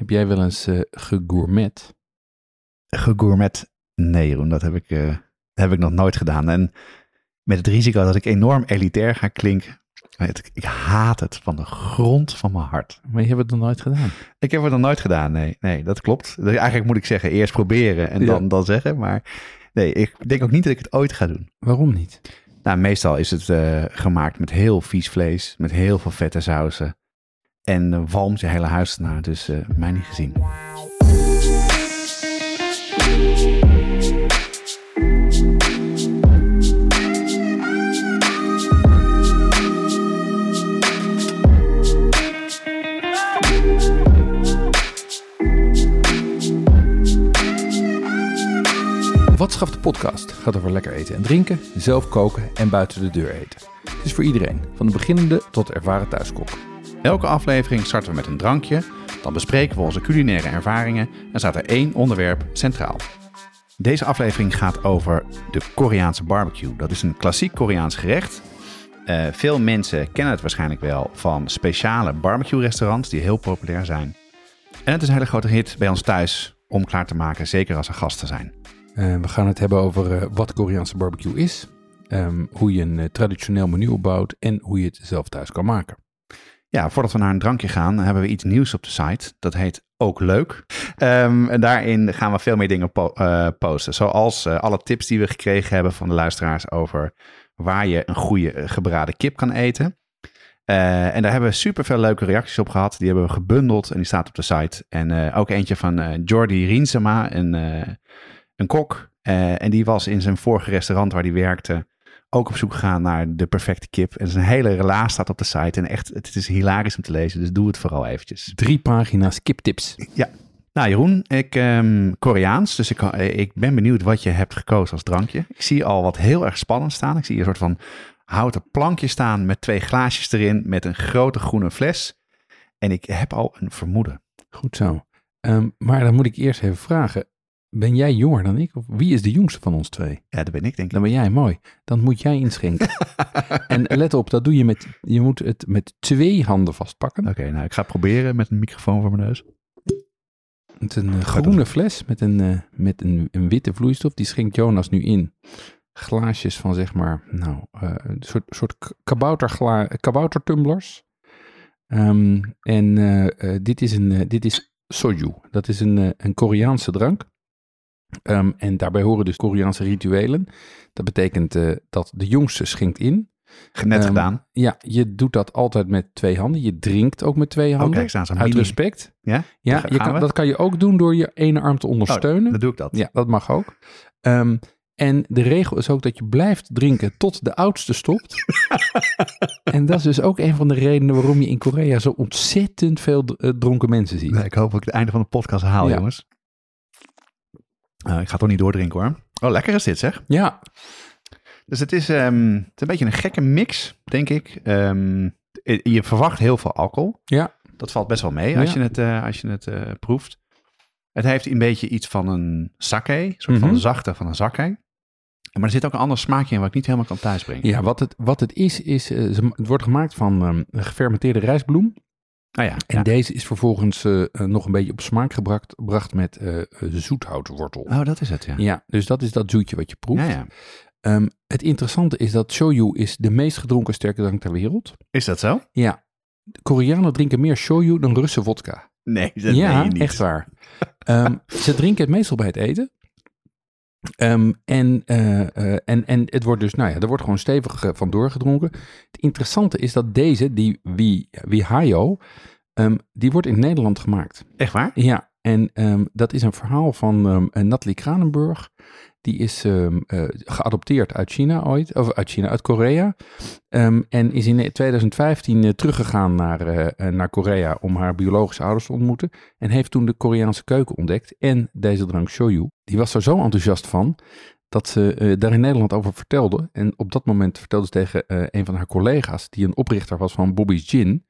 heb jij wel eens eh gegourmet? Gegourmet? Nee, Jeroen, dat heb ik, eh, heb ik nog nooit gedaan. En met het risico dat ik enorm elitair ga klinken. het- Ik haat het van de grond van mijn hart. Maar je hebt het nog nooit gedaan. Ik heb het nog nooit gedaan, nee. Nee, dat klopt. Dus Eigenlijk moet ik zeggen, eerst proberen en Ja. dan, dan zeggen. Maar nee, ik denk ook niet dat ik het ooit ga doen. Waarom niet? Nou, meestal is het eh, gemaakt met heel vies vlees, met heel veel vette sausen. En uh, walmt je hele huis ernaar, dus eh, mij niet gezien. Wat schaft de podcast gaat over lekker eten en drinken, zelf koken en buiten de deur eten. Het is voor iedereen, van de beginnende tot de ervaren thuiskok. Elke aflevering starten we met een drankje, dan bespreken we onze culinaire ervaringen en staat er één onderwerp centraal. Deze aflevering gaat over de Koreaanse barbecue. Dat is een klassiek Koreaans gerecht. Eh, veel mensen kennen het waarschijnlijk wel van speciale barbecue restaurants die heel populair zijn. En het is een hele grote hit bij ons thuis om klaar te maken, zeker als er gasten zijn. Eh, we gaan het hebben over eh, wat Koreaanse barbecue is, ehm, hoe je een traditioneel menu opbouwt en hoe je het zelf thuis kan maken. Ja, voordat we naar een drankje gaan, hebben we iets nieuws op de site. Dat heet Ook Leuk. Ehm, en daarin gaan we veel meer dingen eh, posten. Zoals eh, alle tips die we gekregen hebben van de luisteraars over waar je een goede eh, gebraden kip kan eten. En daar hebben we super veel leuke reacties op gehad. Die hebben we gebundeld en die staat op de site. En ook eentje van Jordi Riensema, een, een kok. En die was in zijn vorige restaurant waar hij werkte ook op zoek gegaan naar de perfecte kip. En zijn hele relaas staat op de site. En echt, het is hilarisch om te lezen. Dus doe het vooral eventjes. Drie pagina's kiptips. Nou Jeroen, ik ehm Koreaans. Dus ik, eh, ik ben benieuwd wat je hebt gekozen als drankje. Ik zie al wat heel erg spannend staan. Ik zie een soort van houten plankje staan met twee glaasjes erin. Met een grote groene fles. En ik heb al een vermoeden. Goed zo. Ehm, maar dan moet ik eerst even vragen, ben jij jonger dan ik? Of wie is de jongste van ons twee? Ja, dat ben ik denk ik. Dan ben jij mooi. Dan moet jij inschenken. en let op, dat doe je met, je moet het met twee handen vastpakken. Oké, nou ik ga proberen met een microfoon voor mijn neus. Het is een eh, groene fles met, een, eh, met een, een witte vloeistof. Die schenkt Jonas nu in. Glaasjes van zeg maar, nou, eh, een soort, soort kaboutergla, kaboutertumblers. Ehm, en eh, eh, dit is, een, eh, dit is soju. Dat is een, eh, een Koreaanse drank. Ehm, en daarbij horen dus Koreaanse rituelen. Dat betekent eh, dat de jongste schenkt in. Net Ehm, gedaan. Ja, je doet dat altijd met twee handen. Je drinkt ook met twee Oh, handen. kijk, uit respect. Ja, Ja, je kan, dat kan je ook doen door je ene arm te Oh, ondersteunen. dan doe ik dat. ja, dat mag ook. Ehm, en de regel is ook dat je blijft drinken tot de oudste stopt. en dat is dus ook een van de redenen waarom je in Korea zo ontzettend veel eh, dronken mensen ziet. Nee, ik hoop dat ik het einde van de podcast haal, Ja. jongens. Eh, ik ga toch niet doordrinken hoor. Oh, lekker is dit zeg. Ja, Dus het is, ehm, het is een beetje een gekke mix, denk ik. Ehm, je- verwacht heel veel alcohol. ja, Dat valt best wel mee als Ja. je het, eh, als je het eh, proeft. Het heeft een beetje iets van een sake, een soort Mhm. van zachte van een sake. Maar er zit ook een ander smaakje in wat ik niet helemaal kan thuisbrengen. ja wat, het, wat het is, is het wordt gemaakt van ehm, gefermenteerde rijstbloem. Ah ja, En ja. deze is vervolgens eh, eh, nog een beetje op smaak gebracht, gebracht met eh, zoethoutwortel. Oh, dat is het, ja. Ja, dus dat is dat zoetje wat je proeft. Ja, ja. Ehm, het interessante is dat shoyu is de meest gedronken sterke drank ter wereld. Is dat zo? Ja, de Koreanen drinken meer shoyu dan Russen vodka. Nee, dat ja, meen je niet. echt waar. Ehm, ze drinken het meestal bij het eten. Ehm, en, eh, eh, en, en het wordt dus, nou ja, er wordt gewoon stevig eh, van doorgedronken. Het interessante is dat deze, die Wi- Wihayo, ehm, die wordt in Nederland gemaakt. Echt waar? Ja, en ehm, dat is een verhaal van um, Natalie Kranenburg. Die is um, uh, geadopteerd uit China ooit, of uit China, uit Korea. En is in 2015 uh, teruggegaan naar, naar Korea om haar biologische ouders te ontmoeten. En heeft toen de Koreaanse keuken ontdekt en deze drank shoyu. Die was er zo enthousiast van dat ze daar in Nederland over vertelde. En op dat moment vertelde ze tegen een van haar collega's, die een oprichter was van Bobby's Gin.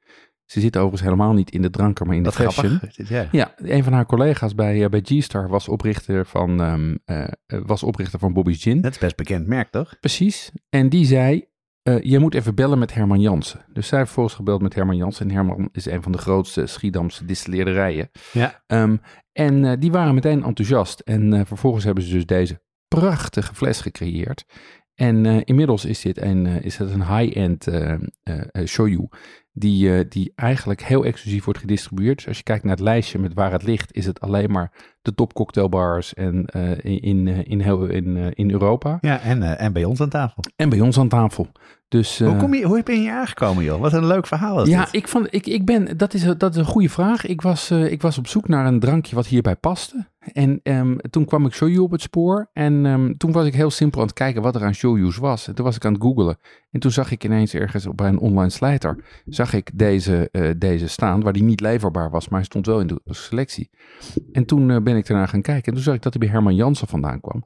Ze zit overigens helemaal niet in de dranken, maar in de fashion. Grappig, ja. ja, een van haar collega's bij, uh, bij G-Star was oprichter van, um, uh, was oprichter van Bobby's Gin. Dat is best bekend merk, toch? Precies. En die zei, uh, je moet even bellen met Herman Jansen. Dus zij heeft volgens gebeld met Herman Jansen. En Herman is een van de grootste Schiedamse distilleerderijen. Ja. Um, en die waren meteen enthousiast. En vervolgens hebben ze dus deze prachtige fles gecreëerd. En uh, inmiddels is dit een, uh, is het een high-end uh, shoyu die, die eigenlijk heel exclusief wordt gedistribueerd. Dus als je kijkt naar het lijstje met waar het ligt, is het alleen maar de top cocktailbars en, in, in, in, heel, in, in Europa. Ja, en, en bij ons aan tafel. En bij ons aan tafel. Dus, hoe, kom je, hoe ben je hier aangekomen, joh? Wat een leuk verhaal is Ja, dit. ik, vond, ik, ik ben, dat, is, dat is een goede vraag. Ik was, ik was op zoek naar een drankje wat hierbij paste. En um, toen kwam ik shoyu op het spoor. En um, toen was ik heel simpel aan het kijken wat er aan shoyu's was. En toen was ik aan het googelen. En toen zag ik ineens ergens bij een online slijter... zag ik deze, uh, deze staan, waar die niet leverbaar was. Maar hij stond wel in de selectie. En toen uh, ben ik ernaar gaan kijken. En toen zag ik dat hij bij Herman Jansen vandaan kwam.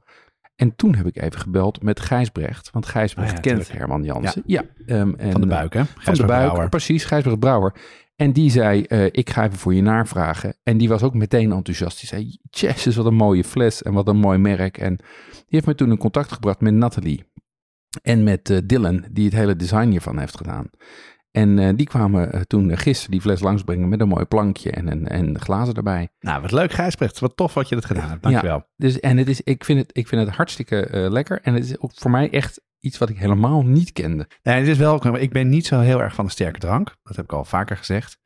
En toen heb ik even gebeld met Gijsbrecht. Want Gijsbrecht Ah, ja, kent tuurlijk. Herman Jansen. Ja. um, en, Van de buik, hè? Van de buik, precies. Gijsbrecht Brouwer. En die zei, uh, ik ga even voor je navragen. En die was ook meteen enthousiast. Die zei, jezus, wat een mooie fles en wat een mooi merk. En die heeft me toen in contact gebracht met Nathalie. En met uh, Dylan, die het hele design hiervan heeft gedaan. En uh, die kwamen uh, toen gisteren die fles langsbrengen met een mooi plankje en, en, en glazen erbij. Nou, wat leuk Gijsbrecht. Wat tof wat je dat gedaan hebt. Dankjewel. Ja, dus, en het is, ik, vind het, ik vind het hartstikke uh, lekker. En het is ook voor mij echt iets wat ik helemaal niet kende. Nee, het is wel, ik ben niet zo heel erg van de sterke drank. Dat heb ik al vaker gezegd.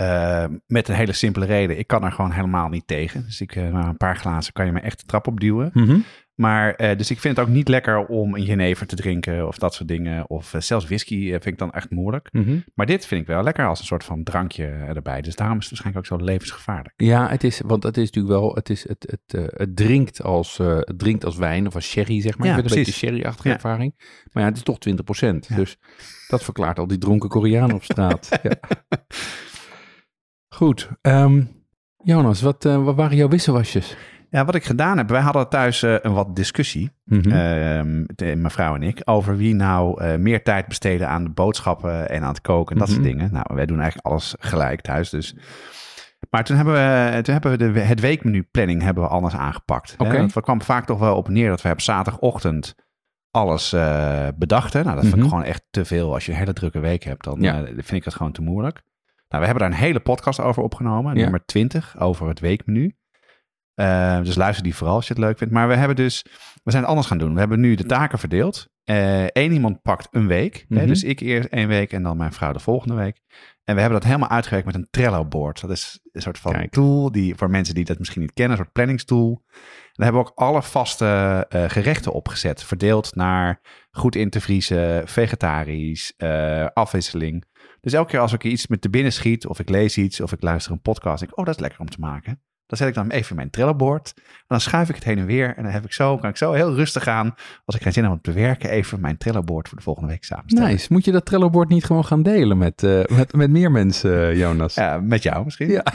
Uh, met een hele simpele reden. Ik kan er gewoon helemaal niet tegen. Dus ik, maar een paar glazen kan je me echt de trap opduwen. Mm -hmm. Maar uh, dus ik vind het ook niet lekker om een jenever te drinken of dat soort dingen. Of zelfs whisky vind ik dan echt moeilijk. Mm -hmm. Maar dit vind ik wel lekker als een soort van drankje erbij. Dus daarom is het waarschijnlijk ook zo levensgevaarlijk. Ja, het is, want het is natuurlijk wel, het, is, het, het, het, drinkt, als, het drinkt als wijn of als sherry, zeg maar. Ja, ik een beetje sherry-achtige Ja. ervaring. Maar ja, het is toch 20%. Ja. Dus dat verklaart al die dronken Koreanen op straat. ja. Goed. Um, Jonas, wat, wat waren jouw wisselwasjes? Ja, wat ik gedaan heb, wij hadden thuis uh, een wat discussie, mm -hmm. uh, mijn vrouw en ik, over wie nou uh, meer tijd besteden aan de boodschappen en aan het koken en dat Mhm. soort dingen. Nou, wij doen eigenlijk alles gelijk thuis, dus. Maar toen hebben we, toen hebben we de, het weekmenu planning hebben we anders aangepakt. Oké. Okay. We kwam vaak toch wel op neer dat we op zaterdagochtend alles bedachten. Nou, dat vind Mhm. ik gewoon echt te veel. Als je een hele drukke week hebt, dan Ja. vind ik dat gewoon te moeilijk. Nou, we hebben daar een hele podcast over opgenomen, Ja. nummer 20, over het weekmenu. Uh, dus luister die vooral als je het leuk vindt. Maar we hebben dus, we zijn het anders gaan doen. We hebben nu de taken verdeeld. Eén uh, iemand pakt een week. Mhm. Hè, dus ik eerst één week en dan mijn vrouw de volgende week. En we hebben dat helemaal uitgewerkt met een Trello-board. Dat is een soort van Kijk. tool die voor mensen die dat misschien niet kennen, een soort planningstool. En daar hebben we ook alle vaste uh, gerechten opgezet. Verdeeld naar goed in te vriezen, vegetarisch, afwisseling. Dus elke keer als ik iets met te binnen schiet, of ik lees iets, of ik luister een podcast, denk ik, oh, dat is lekker om te maken. Dan zet ik dan even in mijn Trello-board. En dan schuif ik het heen en weer. En dan heb ik zo, kan ik zo heel rustig aan, als ik geen zin heb om te werken, even mijn Trello-board voor de volgende week samenstellen. Nice. Moet je dat Trello-bord niet gewoon gaan delen met, uh, met, met meer mensen, uh, Jonas? Ja, met jou misschien. Ja.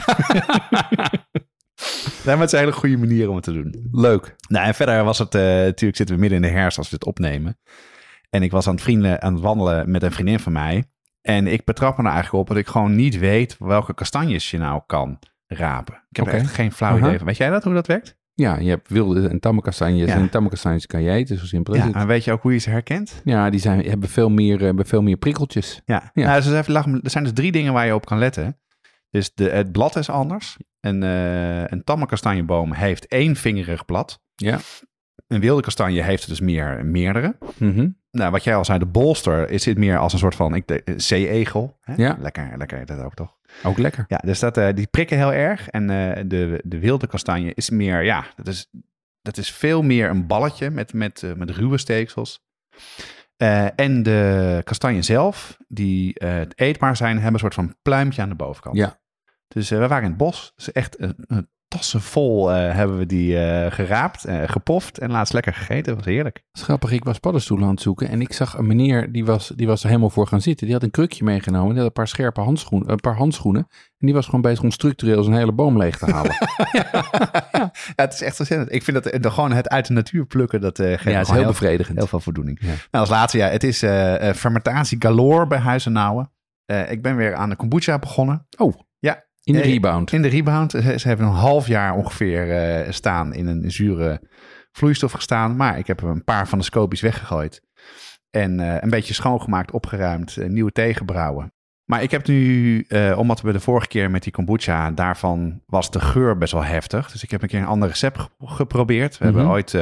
nee, maar het is een hele goede manier om het te doen. Leuk. Nou, en verder was het, uh, natuurlijk zitten we midden in de herfst als we dit opnemen. En ik was aan het, vrienden, aan het wandelen met een vriendin van mij. En ik betrap me er eigenlijk op dat ik gewoon niet weet welke kastanjes je nou kan rapen. Ik heb echt geen flauw idee van. Weet jij dat, hoe dat werkt? Ja, je hebt wilde en tamme kastanjes. Ja. En tamme kastanjes kan je eten, zo simpel is Ja, het. en weet je ook hoe je ze herkent? Ja, die zijn, hebben, veel meer, eh, hebben veel meer prikkeltjes. Ja, Ja. Nou, dus even, er zijn dus drie dingen waar je op kan letten. Dus de, het blad is anders. Een, eh, een tamme kastanjeboom heeft één vingerig blad. Ja. Een wilde kastanje heeft dus meer, meerdere. Mhm. Nou, wat jij al zei, de bolster is dit meer als een soort van ik, de, eh, zeeegel. Ja. Lekker, lekker dat ook toch? Ook lekker. Ja, dus dat, eh, die prikken heel erg. En eh, de, de wilde kastanje is meer, ja, dat is, dat is veel meer een balletje met, met, eh, met ruwe steeksels. En de kastanje zelf, die eetbaar zijn, hebben een soort van pluimpje aan de bovenkant. Ja. Dus we waren in het bos. Dus echt een, een tassen vol hebben we die geraapt, gepoft en laatst lekker gegeten. Dat was heerlijk. Grappig, ik was paddenstoelen aan het zoeken en ik zag een meneer, die was, die was er helemaal voor gaan zitten. Die had een krukje meegenomen, die had een paar scherpe handschoenen, een paar handschoenen. En die was gewoon bezig om structureel zijn hele boom leeg te halen. ja, ja. het is echt ontzettend. Ik vind dat gewoon het uit de natuur plukken, dat uh, geeft ja, is heel, bevredigend. Heel veel voldoening. Nou, als laatste, ja, het is fermentatie galore bij Huizen Nouwen. ik ben weer aan de kombucha begonnen. Oh. In de rebound. In de rebound. Ze, hebben een half jaar ongeveer uh, staan in een zure vloeistof gestaan. Maar ik heb een paar van de scopies weggegooid. En uh, een beetje schoongemaakt, opgeruimd, uh, nieuwe thee gebrouwen. Maar ik heb nu, omdat we de vorige keer met die kombucha, daarvan was de geur best wel heftig. Dus ik heb een keer een ander recept geprobeerd. We hebben mhm. ooit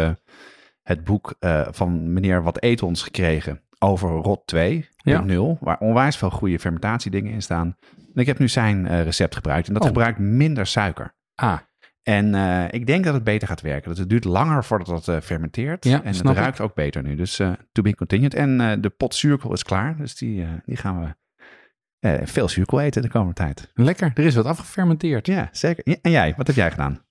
het boek van meneer Wat Eet Ons gekregen over ROT 2.0, ja. waar onwijs veel goede fermentatiedingen in staan. En ik heb nu zijn uh, recept gebruikt en dat oh. gebruikt minder suiker. Ah. En uh, ik denk dat het beter gaat werken. Dat het duurt langer voordat het uh, fermenteert. Ja, en het ruikt ik. ook beter nu. Dus to be continued. En de pot zuurkool is klaar. Dus die, die gaan we veel zuurkool eten de komende tijd. Lekker, er is wat afgefermenteerd. Ja, zeker. En jij, wat heb jij gedaan?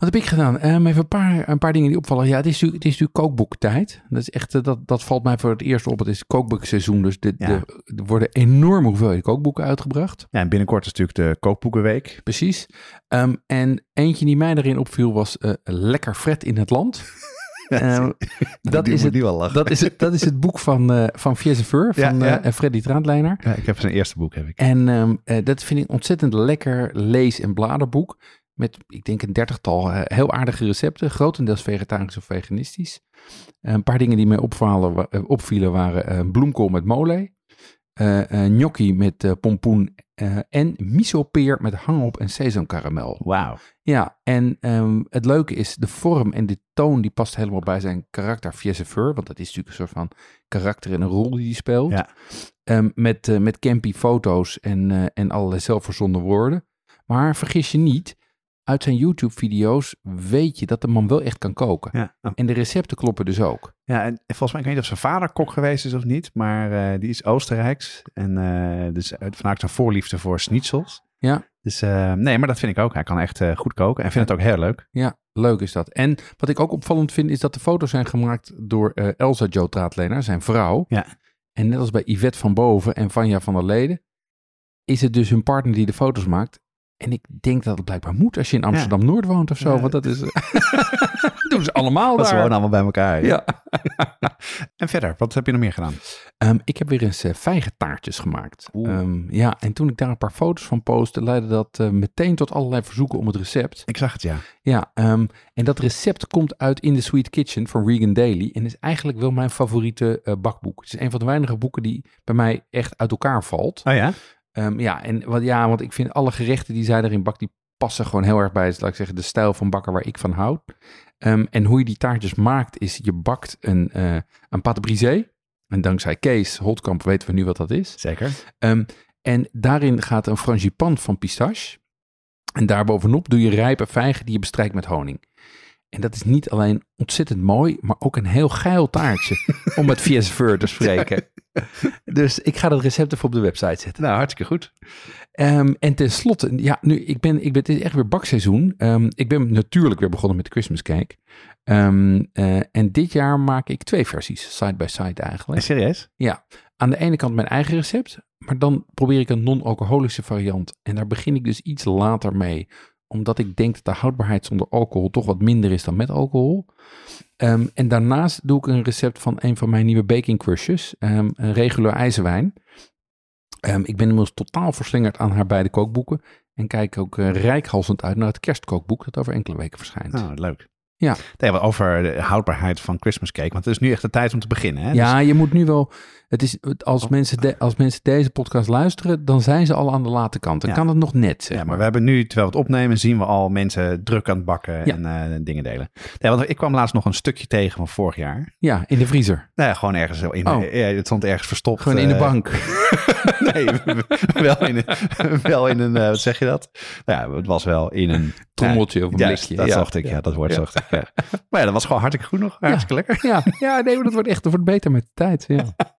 Wat heb ik gedaan? Um, even een paar, een paar dingen die opvallen. Ja, het is, het is natuurlijk kookboektijd. Dat, is echt, eh, dat, dat valt mij voor het eerst op. Het is kookboekseizoen, dus de, de, er worden enorme hoeveelheden kookboeken uitgebracht. Ja, en binnenkort is natuurlijk de kookboekenweek. Precies. Um, en eentje die mij daarin opviel was uh, Lekker Fred in het Land. um, dat, is het, dat, is het, dat is het boek van, uh, van Fieseveur, van ja, ja. Uh, Freddy Traandlijner. Ja, ik heb zijn eerste boek, heb ik. En um, dat vind ik ontzettend lekker lees- en bladerboek. Met, ik denk, een dertigtal uh, heel aardige recepten. Grotendeels vegetarisch of veganistisch. Uh, een paar dingen die mij opvallen, uh, opvielen waren bloemkool met mole. gnocchi met pompoen. en miso-peer met hangop en sesamkaramel. Wauw. Ja, en um, het leuke is, de vorm en de toon die past helemaal bij zijn karakter Fieseveur. Want dat is natuurlijk een soort van karakter en een rol die hij speelt. Ja. Um, met, met campy foto's en, en allerlei zelfverzonnen woorden. Maar vergis je niet, uit zijn YouTube-video's weet je dat de man wel echt kan koken. Ja. Oh. En de recepten kloppen dus ook. Ja, en volgens mij, ik weet niet of zijn vader kok geweest is of niet, maar uh, die is Oostenrijks. En uh, dus vanuit zijn voorliefde voor schnitzels. Ja. Dus uh, nee, maar dat vind ik ook. Hij kan echt goed koken en vindt het ook heel leuk. Ja, leuk is dat. En wat ik ook opvallend vind, is dat de foto's zijn gemaakt door Elsa Jo Traatlener, zijn vrouw. Ja. En net als bij Yvette van Boven en Vanja van der Leden, is het dus hun partner die de foto's maakt. En ik denk dat het blijkbaar moet als je in Amsterdam-Noord woont of zo. Want dat is... doen ze allemaal dat daar. ze wonen allemaal bij elkaar. Ja. en verder, wat heb je nog meer gedaan? Um, ik heb weer eens uh, vijgentaartjes gemaakt. Um, ja, en toen ik daar een paar foto's van postte, leidde dat uh, meteen tot allerlei verzoeken om het recept. Ik zag het, ja. Ja, um, en dat recept komt uit In the Sweet Kitchen van Regan Daly. En is eigenlijk wel mijn favoriete uh, bakboek. Het is een van de weinige boeken die bij mij echt uit elkaar valt. Oh ja? Um, ja, en wat, ja, want ik vind alle gerechten die zij erin bakt, die passen gewoon heel erg bij, laat ik zeggen, de stijl van bakken waar ik van houd. Um, en hoe je die taartjes maakt, is je bakt een, uh, een pâte brisée. En dankzij Kees Holtkamp weten we nu wat dat is. Zeker. Um, en daarin gaat een frangipan van pistache. En daarbovenop doe je rijpe vijgen die je bestrijkt met honing. En dat is niet alleen ontzettend mooi, maar ook een heel geil taartje. om met Fiesveur te spreken. dus ik ga dat recept even op de website zetten. Nou, hartstikke goed. Um, en tenslotte, ja, nu, ik ben, ik ben, het is echt weer bakseizoen. Um, ik ben natuurlijk weer begonnen met de Christmas cake. Um, uh, en dit jaar maak ik twee versies, side by side eigenlijk. Serieus? Ja. Aan de ene kant mijn eigen recept, maar dan probeer ik een non-alcoholische variant. En daar begin ik dus iets later mee omdat ik denk dat de houdbaarheid zonder alcohol toch wat minder is dan met alcohol. Um, en daarnaast doe ik een recept van een van mijn nieuwe baking crushes, um, een regulair ijzerwijn. Um, ik ben inmiddels totaal verslingerd aan haar beide kookboeken. En kijk ook uh, rijkhalsend uit naar het kerstkookboek dat over enkele weken verschijnt. Oh, leuk. Ja. Nee, over de houdbaarheid van Christmas cake. Want het is nu echt de tijd om te beginnen. Hè? Ja, dus... je moet nu wel het is, als, oh. mensen de, als mensen deze podcast luisteren, dan zijn ze al aan de late kant. Dan kan het nog net. Zeg ja, maar, we hebben nu, terwijl we het opnemen, zien we al mensen druk aan het bakken en uh, dingen delen. Nee, want ik kwam laatst nog een stukje tegen van vorig jaar. Ja, in de vriezer. Nee, gewoon ergens in. Oh. Ja, het stond ergens verstopt. Gewoon in de eh, bank. nee, wel in, een, wel in een, uh, wat zeg je dat? Nou ja, het was wel in een trommeltje of een blikje. Dat ja. zocht ik, ja, dat ik. Ja. Maar ja, dat was gewoon hartstikke goed nog. Hartstikke lekker. Ja, ja nee, maar dat wordt echt, dat wordt beter met de tijd. Ja.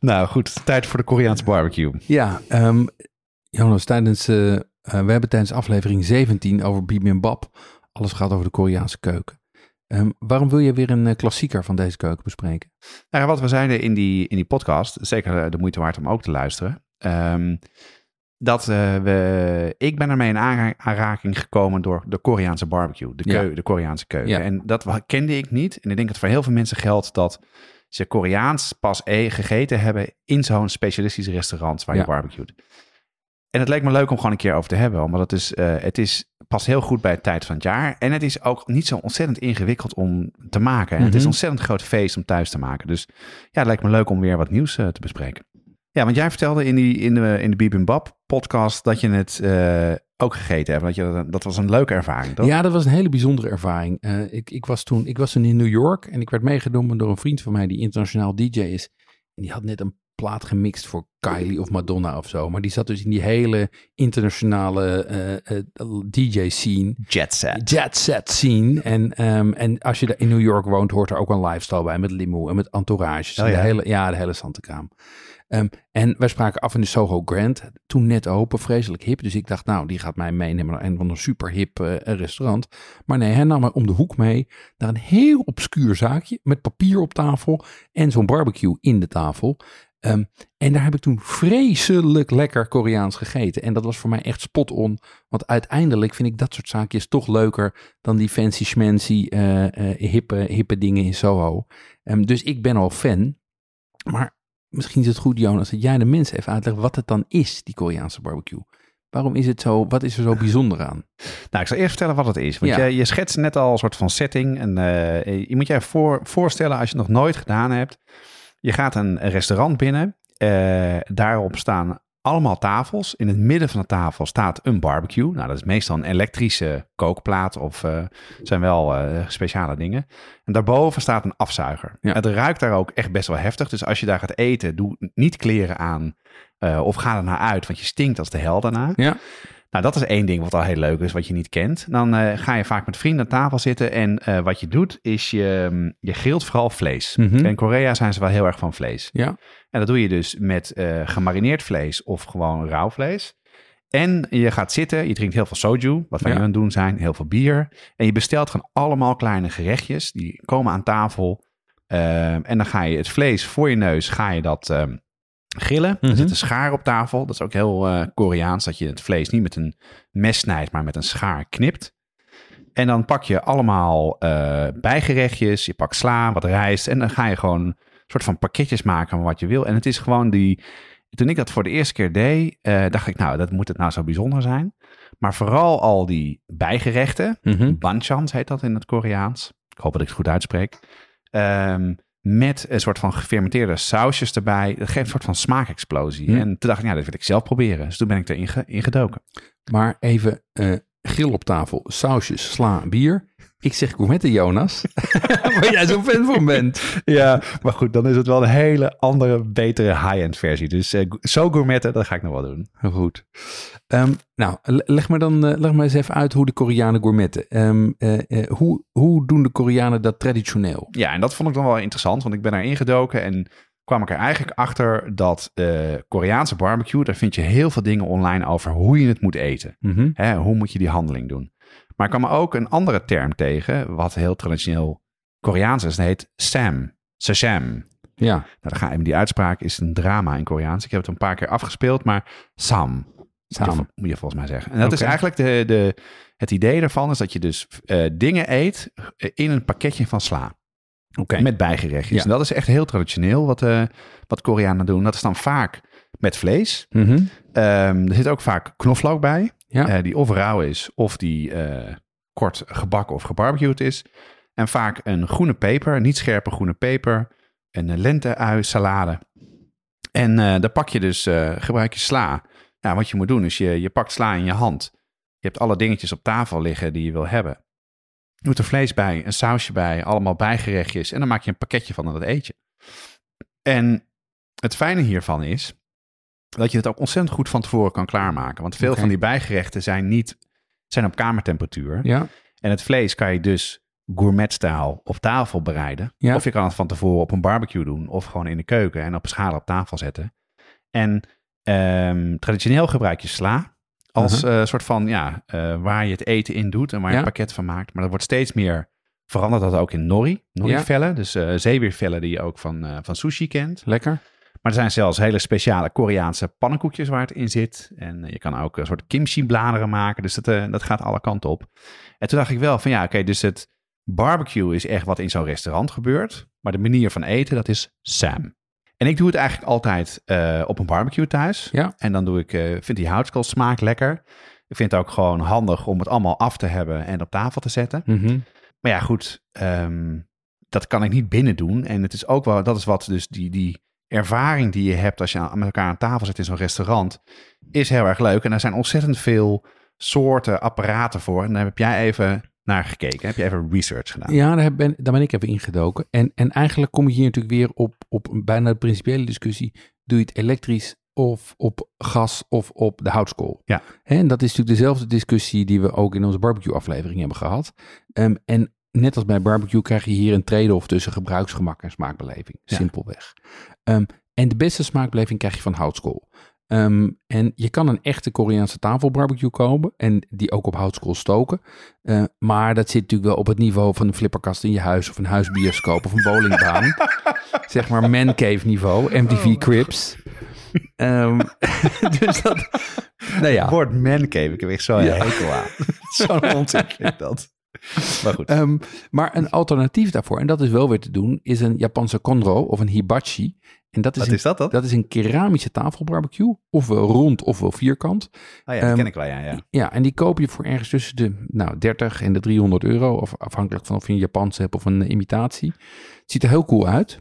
Nou goed, tijd voor de Koreaanse barbecue. Ja, um, Jonas, tijdens, uh, uh, we hebben tijdens aflevering 17 over bibimbap alles gaat over de Koreaanse keuken. Um, waarom wil je weer een uh, klassieker van deze keuken bespreken? Nou, wat we zeiden in die, in die podcast, zeker de moeite waard om ook te luisteren. Um, dat we, ik ben ermee in aanraking gekomen door de Koreaanse barbecue, de, keu, ja. de Koreaanse keuken. Ja. En dat kende ik niet. En ik denk dat voor heel veel mensen geldt dat ze Koreaans pas e gegeten hebben in zo'n specialistisch restaurant waar je ja. barbecued. En het leek me leuk om gewoon een keer over te hebben, omdat het is, uh, het is past heel goed bij het tijd van het jaar. En het is ook niet zo ontzettend ingewikkeld om te maken. En mm -hmm. het is een ontzettend groot feest om thuis te maken. Dus ja, het lijkt me leuk om weer wat nieuws uh, te bespreken. Ja, want jij vertelde in, die, in de, in de Bibimbap podcast dat je het uh, ook gegeten hebt. Dat, je, dat was een leuke ervaring, toch? Ja, dat was een hele bijzondere ervaring. Uh, ik, ik, was toen, ik was toen in New York en ik werd meegenomen door een vriend van mij die internationaal DJ is. En die had net een plaat gemixt voor Kylie of Madonna of zo. Maar die zat dus in die hele internationale uh, uh, DJ-scene. Jet set. Jet set scene. En, um, en als je in New York woont, hoort er ook een lifestyle bij met limo en met entourages. Oh, ja. De hele, ja, de hele Santekraam. Um, en wij spraken af in de Soho Grand. Toen net open, vreselijk hip. Dus ik dacht, nou, die gaat mij meenemen naar een van een super hip uh, restaurant. Maar nee, hij nam mij om de hoek mee naar een heel obscuur zaakje. Met papier op tafel en zo'n barbecue in de tafel. Um, en daar heb ik toen vreselijk lekker Koreaans gegeten. En dat was voor mij echt spot on. Want uiteindelijk vind ik dat soort zaakjes toch leuker dan die fancy schmancy uh, uh, hippe, hippe dingen in Soho. Um, dus ik ben al fan. Maar misschien is het goed, Jonas, dat jij de mensen even uitlegt wat het dan is, die Koreaanse barbecue. Waarom is het zo, wat is er zo bijzonder aan? Nou, ik zal eerst vertellen wat het is. Want ja. je, je schetst net al een soort van setting. En uh, je moet je even voor, voorstellen, als je het nog nooit gedaan hebt. Je gaat een restaurant binnen. Uh, daarop staan allemaal tafels. In het midden van de tafel staat een barbecue. Nou, dat is meestal een elektrische kookplaat of uh, zijn wel uh, speciale dingen. En daarboven staat een afzuiger. Ja. Het ruikt daar ook echt best wel heftig. Dus als je daar gaat eten, doe niet kleren aan uh, of ga er naar uit, want je stinkt als de hel daarna. Ja. Nou, dat is één ding wat al heel leuk is, wat je niet kent. Dan uh, ga je vaak met vrienden aan tafel zitten en uh, wat je doet is je, je grilt vooral vlees. Mhm. Mm -hmm. In Korea zijn ze wel heel erg van vlees. Ja. En dat doe je dus met uh, gemarineerd vlees of gewoon rauw vlees. En je gaat zitten, je drinkt heel veel soju, wat wij ja. nu aan het doen zijn, heel veel bier. En je bestelt gewoon allemaal kleine gerechtjes, die komen aan tafel. en dan ga je het vlees voor je neus, ga je dat grillen. Mhm. Er zit een schaar op tafel. Dat is ook heel uh, Koreaans, dat je het vlees niet met een mes snijdt, maar met een schaar knipt. En dan pak je allemaal uh, bijgerechtjes, je pakt sla, wat rijst en dan ga je gewoon een soort van pakketjes maken van wat je wil. En het is gewoon die... Toen ik dat voor de eerste keer deed, uh, dacht ik, nou, dat moet het nou zo bijzonder zijn. Maar vooral al die bijgerechten, mm -hmm. banchans heet dat in het Koreaans. Ik hoop dat ik het goed uitspreek. Um, met een soort van gefermenteerde sausjes erbij. Dat geeft een soort van smaakexplosie. Hm. En toen dacht ik, ja, dat wil ik zelf proberen. Dus toen ben ik erin ge in gedoken. Maar even uh, grill op tafel, sausjes, sla, bier. Ik zeg gourmetten, Jonas. Waar jij zo'n fan van bent. Ja, maar goed, dan is het wel een hele andere, betere high-end versie. Dus uh, zo gourmetten, dat ga ik nog wel doen. Goed. Um, nou, leg me dan uh, leg me eens even uit hoe de Koreanen gourmetten. Um, uh, hoe, hoe doen de Koreanen dat traditioneel? Ja, en dat vond ik dan wel interessant, want ik ben daar ingedoken en kwam ik er eigenlijk achter dat uh, Koreaanse barbecue, daar vind je heel veel dingen online over hoe je het moet eten. Mm -hmm. Hè, hoe moet je die handeling doen? Maar ik kwam ook een andere term tegen, wat heel traditioneel Koreaans is. Dat heet sam, sasham. Ja. Nou, dan ga die uitspraak is een drama in Koreaans. Ik heb het een paar keer afgespeeld, maar sam. Sam. Moet je, moet je volgens mij zeggen. En dat okay. is eigenlijk de, de, het idee daarvan, is dat je dus uh, dingen eet in een pakketje van sla. Oké. met bijgerechtjes. Ja. En dat is echt heel traditioneel wat, eh wat Koreanen doen. Dat is dan vaak met vlees. Mhm. Ehm, er zit ook vaak knoflook bij. Ja. eh, die of rauw is of die eh, kort gebakken of gebarbecued is. En vaak een groene peper, niet scherpe groene peper. Een lente-ui salade. En eh daar pak je dus, gebruik je sla. Ja, wat je moet doen is je, je pakt sla in je hand. Je hebt alle dingetjes op tafel liggen die je wil hebben. Je doet er vlees bij, een sausje bij, allemaal bijgerechtjes. En dan maak je een pakketje van en dat eet je. En het fijne hiervan is dat je het ook ontzettend goed van tevoren kan klaarmaken. Want veel van die bijgerechten zijn, niet, zijn op kamertemperatuur. Ja. En het vlees kan je dus gourmetstijl op tafel bereiden. Ja. Of je kan het van tevoren op een barbecue doen. Of gewoon in de keuken en op een schaal op tafel zetten. En ehm, traditioneel gebruik je sla als eh, soort van, ja, eh, waar je het eten in doet en waar je Ja. een pakket van maakt. Maar dat wordt steeds meer veranderd dat ook in nori. Nori-vellen, dus eh zeewiervellen die je ook van, van sushi kent. Lekker. Maar er zijn zelfs hele speciale Koreaanse pannenkoekjes waar het in zit. En eh, je kan ook een soort kimchi-bladeren maken. Dus dat, eh, dat gaat alle kanten op. En toen dacht ik wel van ja, oké, dus het barbecue is echt wat in zo'n restaurant gebeurt. Maar de manier van eten, dat is Sam. En ik doe het eigenlijk altijd eh, op een barbecue thuis. Ja. En dan doe ik, vind die houtskool smaak lekker. Ik vind het ook gewoon handig om het allemaal af te hebben en op tafel te zetten. Mhm. Maar ja, goed, ehm, dat kan ik niet binnen doen. En het is ook wel, dat is wat dus die, die ervaring die je hebt als je aan- met elkaar aan tafel zit in zo'n restaurant, is heel erg leuk. En er zijn ontzettend veel soorten apparaten voor. En daar heb jij even naar gekeken. Heb je even research gedaan? Ja, daar ben, daar ben ik even ingedoken. En, en eigenlijk kom je hier natuurlijk weer op, op bijna de principiële discussie. Doe je het elektrisch of op gas of op de houtskool? Ja. En dat is natuurlijk dezelfde discussie die we ook in onze barbecue aflevering hebben gehad. Ehm, en net als bij barbecue krijg je hier een trade-off tussen gebruiksgemak en smaakbeleving. Ja. Simpelweg. Ehm, en de beste smaakbeleving krijg je van houtskool. Ehm, en je kan een echte Koreaanse tafelbarbecue kopen en die ook op houtskool stoken. Eh, maar dat zit natuurlijk wel op het niveau van een flipperkast in je huis of een huisbioscoop of een bowlingbaan. zeg maar man cave niveau, MTV Crips. Ehm, dus dat, nou ja. Het woord mancave, ik heb echt zo'n Ja. hekel aan. Zo'n onzin vind ik dat. Maar goed. Ehm, maar een alternatief daarvoor, en dat is wel weer te doen, is een Japanse konro of een hibachi. En dat is, Wat een, is dat dan? dat is een keramische tafelbarbecue, ofwel rond ofwel vierkant. Oh ja, dat ehm, ken ik wel, ja. ja. Ja, en die koop je voor ergens tussen de nou, 30 en de 300 euro. Of afhankelijk van of je een Japanse hebt of een eh, imitatie. Het ziet er heel cool uit.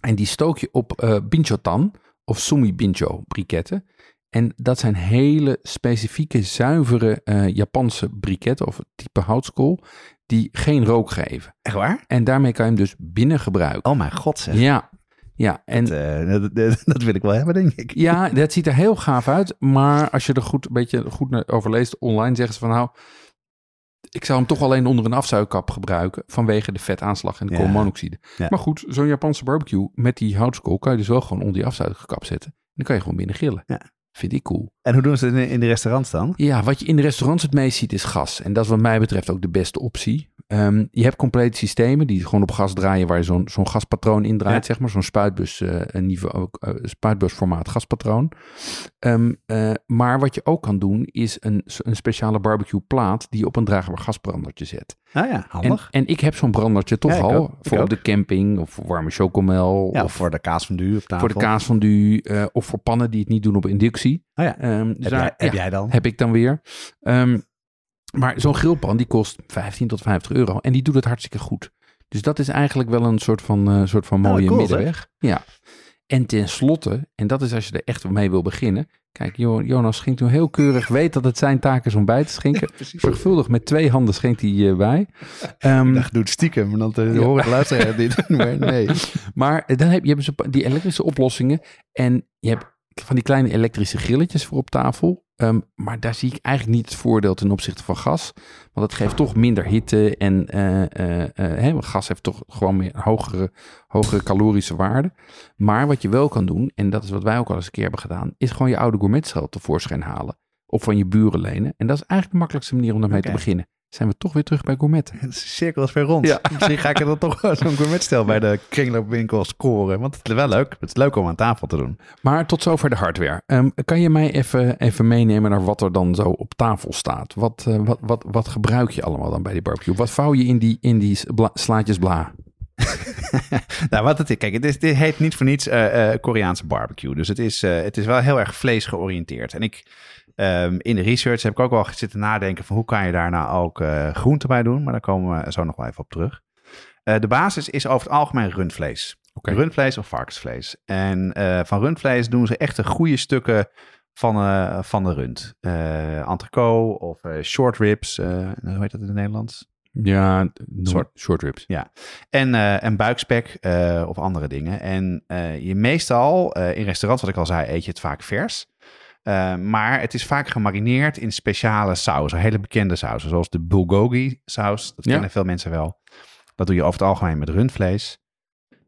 En die stook je op eh binchotan of sumi bincho briketten. En dat zijn hele specifieke, zuivere eh, Japanse briketten of type houtskool. Die geen rook geven. Echt waar? En daarmee kan je hem dus binnen gebruiken. Oh mijn god zeg. Ja, ja. En Dat, eh, dat, dat- dat wil ik wel hebben, denk ik. ja, dat ziet er heel gaaf uit. Maar als je er goed, een beetje goed naar over leest online, zeggen ze van nou... Ik zou hem toch alleen onder een afzuigkap gebruiken vanwege de vetaanslag en de Ja. koolmonoxide. Ja. Maar goed, zo'n Japanse barbecue met die houtskool kan je dus wel gewoon onder die afzuigkap zetten. En dan kan je gewoon binnen grillen. Ja. Vind ik cool. En hoe doen ze het in, in de restaurants dan? Ja, wat je in de restaurants het meest ziet is gas. En dat is wat mij betreft ook de beste optie. Ehm, je hebt complete systemen die gewoon op gas draaien, waar je zo'n zo'n gaspatroon in draait, Ja. zeg maar. Zo'n spuitbus, niveau, eh, spuitbusformaat gaspatroon. Ehm, eh, maar wat je ook kan doen, is een, een speciale barbecue plaat die je op een draagbaar gasbrandertje zet. Ah ja, En, handig. en ik heb zo'n brandertje toch Ja, al. ook. Voor op ook. de camping of voor warme chocomel. ja, of voor de kaas van op tafel. voor de kaasfondue. eh of voor pannen die het niet doen op inductie. Oh ja. Ehm, dus Heb, daar- jij, heb jij dan? heb ik dan weer. Maar zo'n grillpan die kost 15 tot 50 euro en die doet het hartstikke goed. Dus dat is eigenlijk wel een soort van, eh, soort van mooie cool, middenweg. Ja. En tenslotte, en dat is als je er echt mee wil beginnen. Kijk, Jo- Jonas schenkt nu heel keurig, weet dat het zijn taak is om bij te schenken. Zorgvuldig met twee handen schenkt hij eh, bij. Ehm, Ik doe het stiekem, want dan de luisteraars dit. Maar nee. Maar dan heb je ze die elektrische oplossingen. En je hebt van die kleine elektrische grilletjes voor op tafel. Ehm, maar daar zie ik eigenlijk niet het voordeel ten opzichte van gas. Want het geeft toch minder hitte. En eh, eh, eh, gas heeft toch gewoon meer hogere, hogere calorische waarde. Maar wat je wel kan doen, en dat is wat wij ook al eens een keer hebben gedaan, is gewoon je oude gourmetschel tevoorschijn halen. Of van je buren lenen. En dat is eigenlijk de makkelijkste manier om daarmee te beginnen. Zijn we toch weer terug bij gourmetten. De cirkel is weer rond. Ja. Misschien ga ik er dan toch zo'n gourmetstel bij de kringloopwinkel scoren. Want het is wel leuk. Het is leuk om aan tafel te doen. Maar tot zover de hardware. Ehm, kan je mij even, even meenemen naar wat er dan zo op tafel staat? Wat, eh, wat, wat, wat gebruik je allemaal dan bij die barbecue? Wat vouw je in die, in die bla- slaatjes bla? nou, wat het is, kijk, het is, dit heet niet voor niets uh, Koreaanse barbecue. Dus het is, het is wel heel erg vlees georiënteerd. En ik, um, in de research heb ik ook wel zitten nadenken van hoe kan je daar nou ook uh, groente bij doen. Maar daar komen we zo nog wel even op terug. de basis is over het algemeen rundvlees. Okay. Rundvlees of varkensvlees. En van rundvlees doen ze echt de goede stukken van, van de rund. Uh, entrecote of short ribs. hoe heet dat in het Nederlands? Ja, short, short ribs. Ja, en, uh, en buikspek uh, of andere dingen. En uh, je meestal in restaurants, wat ik al zei, eet je het vaak vers. Maar het is vaak gemarineerd in speciale sausen, hele bekende sausen, zoals de bulgogi saus. Dat kennen veel mensen wel. Dat doe je over het algemeen met rundvlees.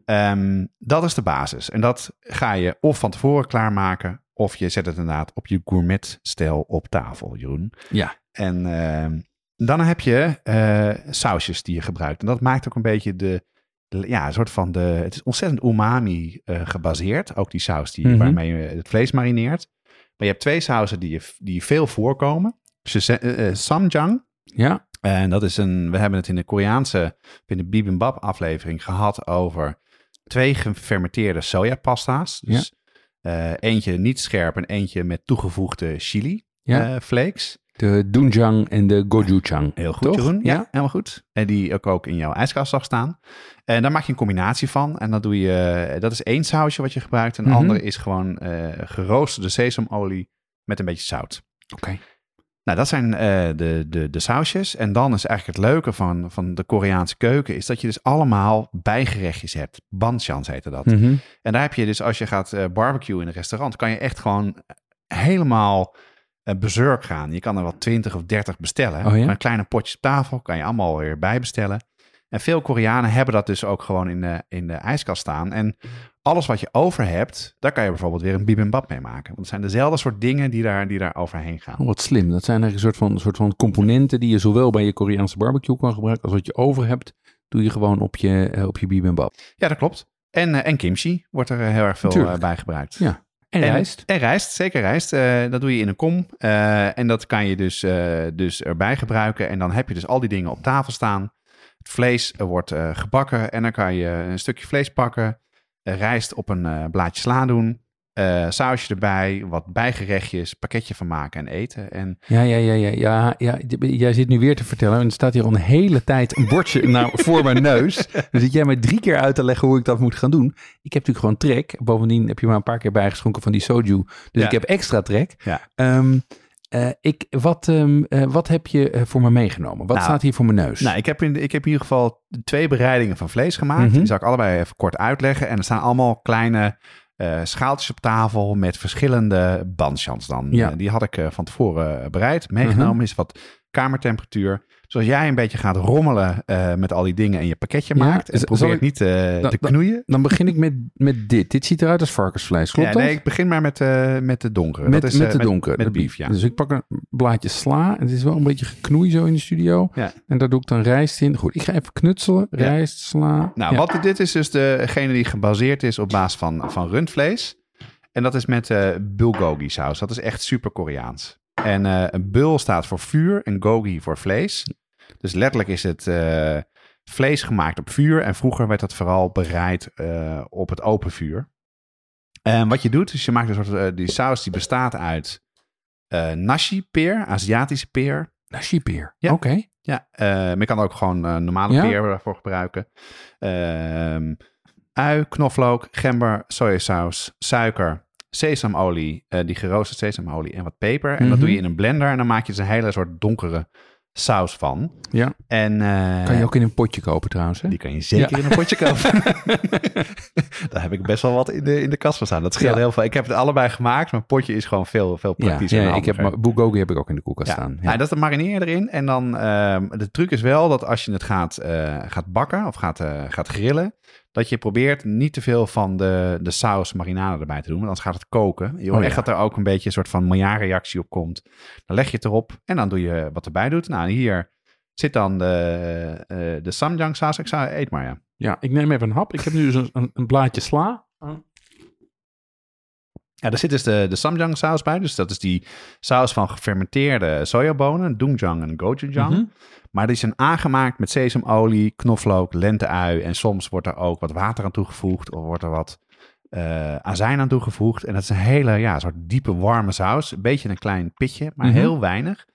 Um, dat is de basis. En dat ga je of van tevoren klaarmaken, of je zet het inderdaad op je gourmet-stijl op tafel, Jeroen. Ja. En ehm, dan heb je uh, sausjes die je gebruikt. En dat maakt ook een beetje de, ja, een soort van de, het is ontzettend umami uh, gebaseerd. Ook die saus die, mm -hmm. waarmee je het vlees marineert. Maar je hebt twee sausen die, je, die veel voorkomen. Uh, samjang. Ja. En dat is een, we hebben het in de Koreaanse, in de bibimbap aflevering gehad over twee gefermenteerde sojapasta's. Dus ja. eentje niet scherp en eentje met toegevoegde chili ja. flakes. De Doenjang en de Gochujang. Heel goed, Jeroen. Ja, ja, helemaal goed. En die ook, ook in jouw ijskast zag staan. En daar maak je een combinatie van. En dat doe je, dat is één sausje wat je gebruikt. En mm -hmm. andere is gewoon uh, geroosterde sesamolie met een beetje zout. Oké. Okay. Nou, dat zijn uh, de, de, de sausjes. En dan is eigenlijk het leuke van, van de Koreaanse keuken... is dat je dus allemaal bijgerechtjes hebt. Banchans heette dat. Mm -hmm. En daar heb je dus, als je gaat uh, barbecue in een restaurant... kan je echt gewoon helemaal bezurk gaan. Je kan er wat 20 of 30 bestellen. Oh, ja? Kleine potje op tafel kan je allemaal weer bijbestellen. En veel Koreanen hebben dat dus ook gewoon in de, in de ijskast staan. En alles wat je over hebt, daar kan je bijvoorbeeld weer een bibimbap mee maken. Want het zijn dezelfde soort dingen die daar, die daar overheen gaan. Oh, wat slim. Dat zijn eigenlijk een soort van, soort van componenten die je zowel bij je Koreaanse barbecue kan gebruiken als wat je over hebt, doe je gewoon op je, uh, op je bibimbap. Ja, dat klopt. En, uh, en kimchi wordt er heel erg veel bij gebruikt. Ja. En rijst. En, rijst, zeker rijst. Uh, dat doe je in een kom. Uh, en dat kan je dus, uh, dus erbij gebruiken. En dan heb je dus al die dingen op tafel staan. Het vlees wordt gebakken en dan kan je een stukje vlees pakken. rijst op een blaadje sla doen uh, sausje erbij, wat bijgerechtjes, pakketje van maken en eten. En... Ja, ja, ja, ja, ja, ja. Jij zit nu weer te vertellen en er staat hier al een hele tijd een bordje nou, voor mijn neus. Dan zit jij mij drie keer uit te leggen hoe ik dat moet gaan doen. Ik heb natuurlijk gewoon trek. Bovendien heb je maar een paar keer bijgeschonken van die soju. Dus ja. ik heb extra trek. Ja. Um, uh, ik, wat, um, uh, wat heb je voor me meegenomen? Wat nou, staat hier voor mijn neus? Nou, ik heb, in, ik heb in ieder geval twee bereidingen van vlees gemaakt. Mhm. Mm -hmm. Die zal ik allebei even kort uitleggen. En er staan allemaal kleine uh, schaaltjes op tafel met verschillende bandchans dan. Ja. Uh, die had ik uh, van tevoren bereid. Meegenomen Mhm. is wat kamertemperatuur. Zoals jij een beetje gaat rommelen met al die dingen en je pakketje Ja, maakt. En probeert ik- niet te Da- da- knoeien. Dan begin ik met, met dit. Dit ziet eruit als varkensvlees, klopt Ja, dat? nee, ik begin maar met, uh, met de donkere. met, dat is, met de donkere. Met, de beef, ja. Dus ik pak een blaadje sla. Het is wel een beetje geknoei zo in de studio. Ja. En daar doe ik dan rijst in. Goed, ik ga even knutselen. Rijst, sla. Nou, wat, dit is dus degene die gebaseerd is op basis van, van rundvlees. En dat is met bulgogi saus. Dat is echt super Koreaans. En uh, een bul staat voor vuur en gogi voor vlees. Dus letterlijk is het uh, vlees gemaakt op vuur. En vroeger werd dat vooral bereid uh, op het open vuur. En wat je doet, is je maakt een soort, uh, die saus die bestaat uit uh, nashi peer, Aziatische peer. Nashi peer, Ja. oké. Okay. Ja, maar je kan ook gewoon normale Ja. peer daarvoor gebruiken. Uh, ui, knoflook, gember, sojasaus, suiker, sesamolie, uh, die geroosterde sesamolie en wat peper. En Mhm. dat doe je in een blender en dan maak je dus een hele soort donkere saus van. Ja. En, uh, Kan je ook in een potje kopen trouwens, hè? Die kan je zeker Ja. in een potje kopen. Daar heb ik best wel wat in de, in de kast van staan. Dat scheelt Ja. heel veel. Ik heb het allebei gemaakt, maar potje is gewoon veel, veel praktischer. ja, ik heb bulgogi heb ik ook in de koelkast staan. Ja. dat dan marineer je erin. En dan, ehm, de truc is wel dat als je het gaat, eh, gaat bakken of gaat, eh, gaat grillen, dat je probeert niet te veel van de, de saus marinade erbij te doen, want anders gaat het koken. Je hoort Oh, echt ja. dat er ook een beetje een soort van Maillard-reactie op komt. Dan leg je het erop en dan doe je wat erbij doet. Nou, hier zit dan de, eh, de samjang saus. Ik zou eet maar, ja. Ja, ik neem even een hap. Ik heb nu dus een, een, een blaadje sla. Ja, daar zit dus de, de samjang saus bij. Dus dat is die saus van gefermenteerde sojabonen, doenjang en gochujang. Mhm. Maar die zijn aangemaakt met sesamolie, knoflook, lenteui. En soms wordt er ook wat water aan toegevoegd of wordt er wat eh, azijn aan toegevoegd. En dat is een hele ja, soort diepe warme saus. Een beetje een klein pitje, maar Mhm. heel weinig.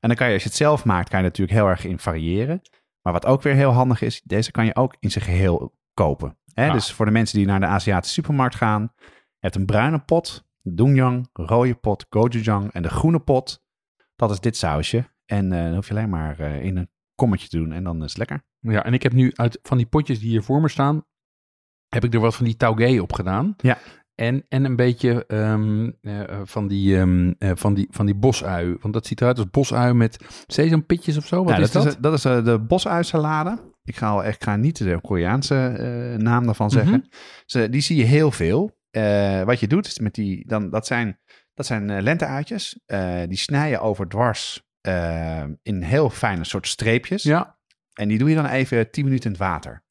En dan kan je, als je het zelf maakt, kan je natuurlijk heel erg in variëren. Maar wat ook weer heel handig is, deze kan je ook in zijn geheel kopen. Hè? Ah. Dus voor de mensen die naar de Aziatische supermarkt gaan, je hebt een bruine pot, doenjang, rode pot, gochujang en de groene pot. Dat is dit sausje. En eh, dan hoef je alleen maar eh, in een kommetje te doen en dan is het lekker. Ja, en ik heb nu uit van die potjes die hier voor me staan, heb ik er wat van die taugé op gedaan. Ja. En, en een beetje ehm, eh, van, die, eh, van, die, van die bosui. Want dat ziet eruit als bosui met sesampitjes of zo. Wat Ja, is dat? Is, dat is de bosuisalade. Ik ga, al echt, ik ga niet de Koreaanse naam daarvan zeggen. Mhm. Ze, die zie je heel veel. Wat je doet is met die, dan, dat zijn, dat zijn lenteuitjes. Die snij je over dwars eh, in heel fijne soort streepjes. Ja, En die doe je dan even 10 minuten in het water.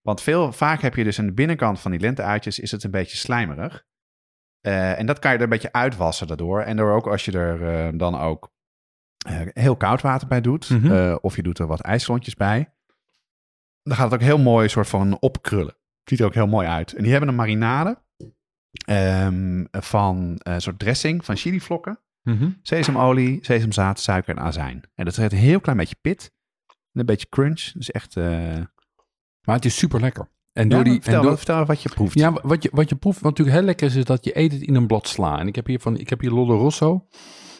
Want veel, vaak heb je dus aan de binnenkant van die lenteuitjes is het een beetje slijmerig. Eh, en dat kan je er een beetje uitwassen daardoor. En door ook als je er eh, dan ook heel koud water bij doet. Mhm. of je doet er wat ijsklontjes bij. Dan gaat het ook heel mooi soort van opkrullen. Ziet er ook heel mooi uit. En die hebben een marinade ehm, van een soort dressing van chilivlokken Mhm. sesamolie, sesamzaad, suiker en azijn. En dat heeft een heel klein beetje pit. En een beetje crunch. Dus echt... eh maar het is super lekker. En door ja, die, vertel, en door, vertel wat je proeft. Ja, wat je, wat je proeft, wat natuurlijk heel lekker is, is dat je eet het in een blad sla. En ik heb hier, van, ik heb hier Lollo Rosso.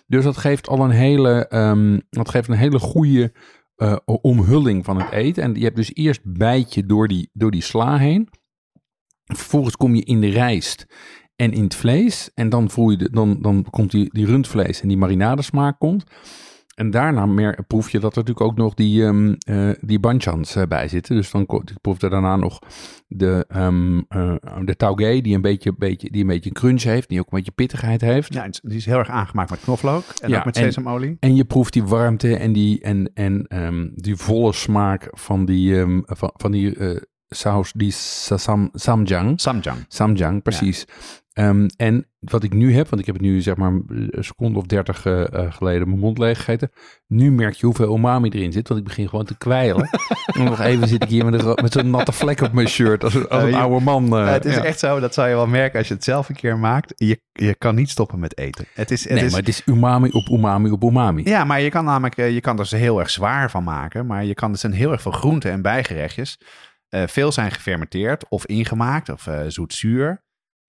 Dus dat geeft al een hele, ehm, dat geeft een hele goede eh, omhulling van het eten. En je hebt dus eerst bijtje door die, door die sla heen. Vervolgens kom je in de rijst en in het vlees. En dan, voel je de, dan, dan komt die, die rundvlees en die marinadesmaak komt. En daarna meer, proef je dat er natuurlijk ook nog die, eh, die banchans eh, bij zitten. Dus dan ik proefde daarna nog de, eh, de taugé, die een beetje, beetje, die een beetje crunch heeft, die ook een beetje pittigheid heeft. Ja, die is heel erg aangemaakt met knoflook. En Ja, ook met en- sesamolie. En je proeft die warmte en die, en, en, ehm, die volle smaak van die, van, van die saus, die samjang. Samjang. Samjang, precies. Ehm, en wat ik nu heb, want ik heb het nu zeg maar een seconde of dertig eh, geleden mijn mond leeg gegeten. Nu merk je hoeveel umami erin zit, want ik begin gewoon te kwijlen. en nog even zit ik hier met, een, met zo'n natte vlek op mijn shirt, als, een- als een oude man. eh, het is ja. echt zo, dat zou je wel merken als je het zelf een keer maakt. Je, je kan niet stoppen met eten. Het is, het Nee, is, maar het is umami op umami op umami. Ja, maar je kan namelijk, je kan er dus heel erg zwaar van maken. Maar je kan dus een heel erg veel groenten en bijgerechtjes. Veel zijn gefermenteerd of ingemaakt of zoet-zuur.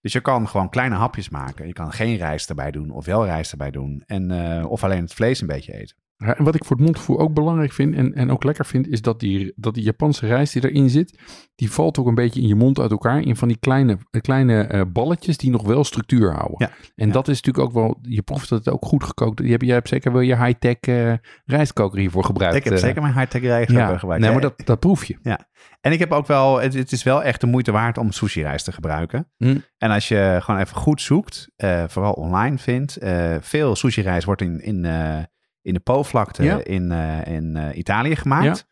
Dus je kan gewoon kleine hapjes maken. Je kan geen rijst erbij doen of wel rijst erbij doen. En, eh, of alleen het vlees een beetje eten. Ja, en wat ik voor het mondgevoel ook belangrijk vind en, en ook lekker vind, is dat die, dat die Japanse rijst die erin zit, die valt ook een beetje in je mond uit elkaar in van die kleine, eh, kleine eh, balletjes die nog wel structuur houden. Ja, En ja. dat is natuurlijk ook wel, je proeft dat het ook goed gekookt is. Je hebt, je hebt zeker wel je high-tech eh, rijstkoker hiervoor gebruikt. ik heb zeker mijn high-tech rijst ja. ook gebruikt. Nee, maar Ja, dat, dat proef je. En ik heb ook wel, het, het is wel echt de moeite waard om sushi rijst te gebruiken. Hm. En als je gewoon even goed zoekt, vooral online vindt, veel sushi rijst wordt in, in, in de Po-vlakte Ja. in, eh, in eh, Italië gemaakt.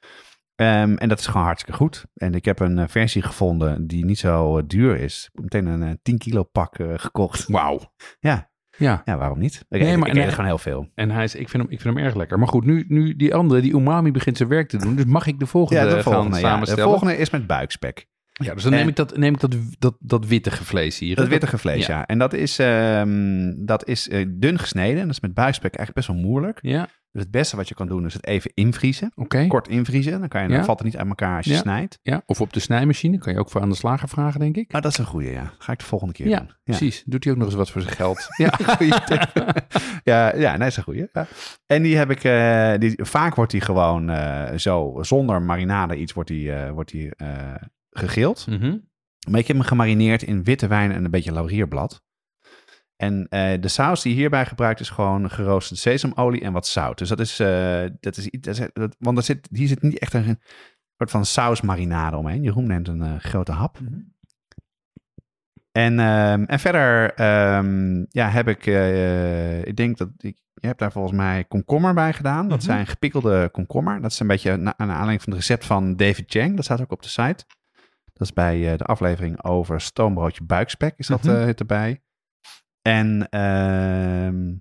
Ehm, en dat is gewoon hartstikke goed. En ik heb een eh, versie gevonden die niet zo duur is. Meteen een eh, 10 kilo pak gekocht. Wauw. Ja. Ja. ja, waarom niet? Ik, Nee, maar- ik gewoon heel veel. En hij is, ik, vind hem, ik vind hem erg lekker. Maar goed, nu, nu die andere, die umami begint zijn werk te doen. Dus mag ik de volgende, Ja, de gaan volgende, de samenstellen? volgende is met buikspek. Ja, dus dan En- neem ik dat, neem ik dat, dat, dat wittige vlees hier. Dat hè? wittige vlees, ja. En dat is, ehm, dat is eh, dun gesneden. En dat is met buikspek eigenlijk best wel moeilijk. Ja, Dus het beste wat je kan doen is het even invriezen. Kort invriezen. Dan, kan je, dan Ja. valt het niet uit elkaar als je Ja. snijdt. Ja, of op de snijmachine. Kan je ook voor aan de slager vragen, denk ik. Maar dat is een goeie, ja. Ga ik de volgende keer Ja, doen. Ja, precies. Doet hij ook nog eens wat voor zijn geld. Ja, Goeie tip. ja, ja, nee, dat is een goeie. Ja. En die heb ik, eh, die, vaak wordt die gewoon eh, zo, zonder marinade iets, wordt die, eh, wordt die gegild. Mhm. Maar ik heb hem gemarineerd in witte wijn en een beetje laurierblad. En eh, de saus die hierbij gebruikt is gewoon geroosterde sesamolie en wat zout. Dus dat is, eh, dat is, iets- dat is dat- want er zit, hier zit niet echt een soort van sausmarinade omheen. Jeroen neemt een eh, grote hap. En, ehm, en verder ehm, ja, heb ik, ik denk dat ik, je hebt daar volgens mij komkommer bij gedaan. Dat Mhm. zijn gepikkelde komkommer. Dat is een beetje na, naar aanleiding van het recept van David Chang. Dat staat ook op de site. Dat is bij eh, de aflevering over stoombroodje buikspek is dat Mhm. eh, erbij. En, ehm,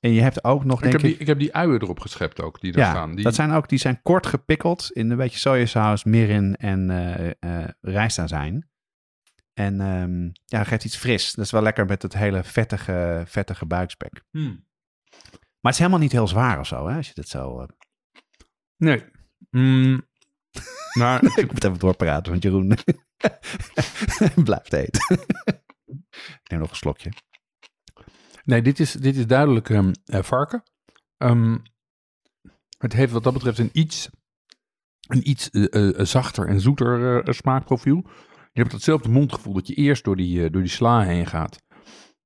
en je hebt ook nog, Ik denk heb, ik... die, ik heb die uien erop geschept ook, die er ja, staan. Die, dat zijn ook, die zijn kort gepikkeld in een beetje sojasaus, mirin en eh rijstazijn. En ehm, ja, geeft iets fris. Dat is wel lekker met het hele vettige, vettige buikspek. Hmm. Maar het is helemaal niet heel zwaar of zo, hè, als je dit zo... Nee. Mm, maar ik moet even doorpraten, want Jeroen blijft eten. ik neem nog een slokje. nee, dit is, dit is duidelijk ehm, eh, varken. Ehm, het heeft wat dat betreft een iets, een iets eh, eh, zachter en zoeter smaakprofiel. Je hebt hetzelfde mondgevoel dat je eerst door die, door die sla heen gaat.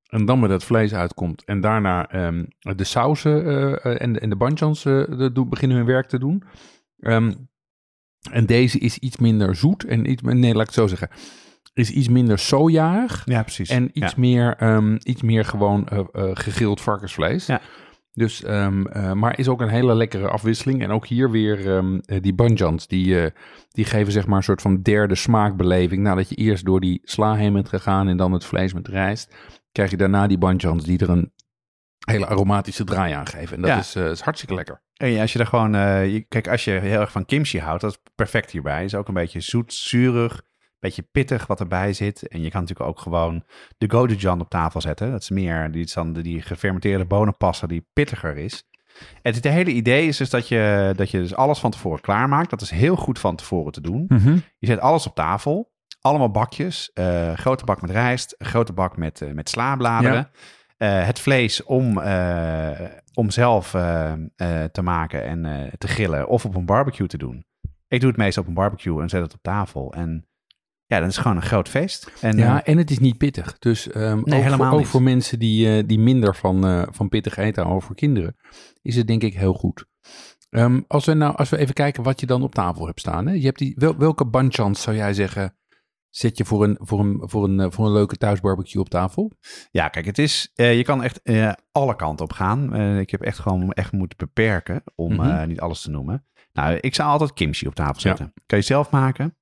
En dan met het vlees uitkomt. En daarna ehm, de sauzen eh, en, de- en de banjans beginnen hun werk te doen. Ehm, en deze is iets minder zoet. En iets, nee, laat ik het zo zeggen. Is iets minder sojaig. Ja, precies. En iets, Ja. meer, ehm, iets meer gewoon eh, eh, gegrild varkensvlees. Ja. Dus, ehm, eh, maar is ook een hele lekkere afwisseling. En ook hier weer ehm, eh, die banjans. Die, die geven zeg maar een soort van derde smaakbeleving. Nadat je eerst door die sla heen bent gegaan en dan het vlees met rijst. Krijg je daarna die banjans die er een hele aromatische draai aan geven. En dat Ja. is, eh, is hartstikke lekker. En ja, als je er gewoon, eh, je- kijk, als je heel erg van kimchi houdt, dat is perfect hierbij. Is ook een beetje zoet, zuurig, beetje pittig wat erbij zit. En je kan natuurlijk ook gewoon de gochujang op tafel zetten. Dat is meer, die, dan die gefermenteerde bonenpasta die pittiger is. En het hele idee is dus dat je, dat je dus alles van tevoren klaarmaakt. Dat is heel goed van tevoren te doen. Je zet alles op tafel. Allemaal bakjes. eh, grote bak met rijst. Grote bak met, eh, met slaabladeren. Eh, het vlees om, eh, om zelf eh, eh, te maken en eh, te grillen. Of op een barbecue te doen. Ik doe het meestal op een barbecue en zet het op tafel. En ja, dan is het gewoon een groot feest. En, Ja, eh, en het is niet pittig. Dus ehm, ook, voor, ook niet. voor mensen die, eh, die minder van, eh, van pittig eten houden voor kinderen, is het denk ik heel goed. Ehm, als, we nou, als we even kijken wat je dan op tafel hebt staan. Hè? Je hebt die, wel, welke banchans zou jij zeggen, zet je voor een, voor een, voor een, eh, voor een leuke thuisbarbecue op tafel? ja, kijk, het is, eh, je kan echt eh, alle kanten op gaan. Ik heb echt gewoon echt moeten beperken om Mhm. niet alles te noemen. Nou, ik zou altijd kimchi op tafel Ja. zetten. Kan je zelf maken.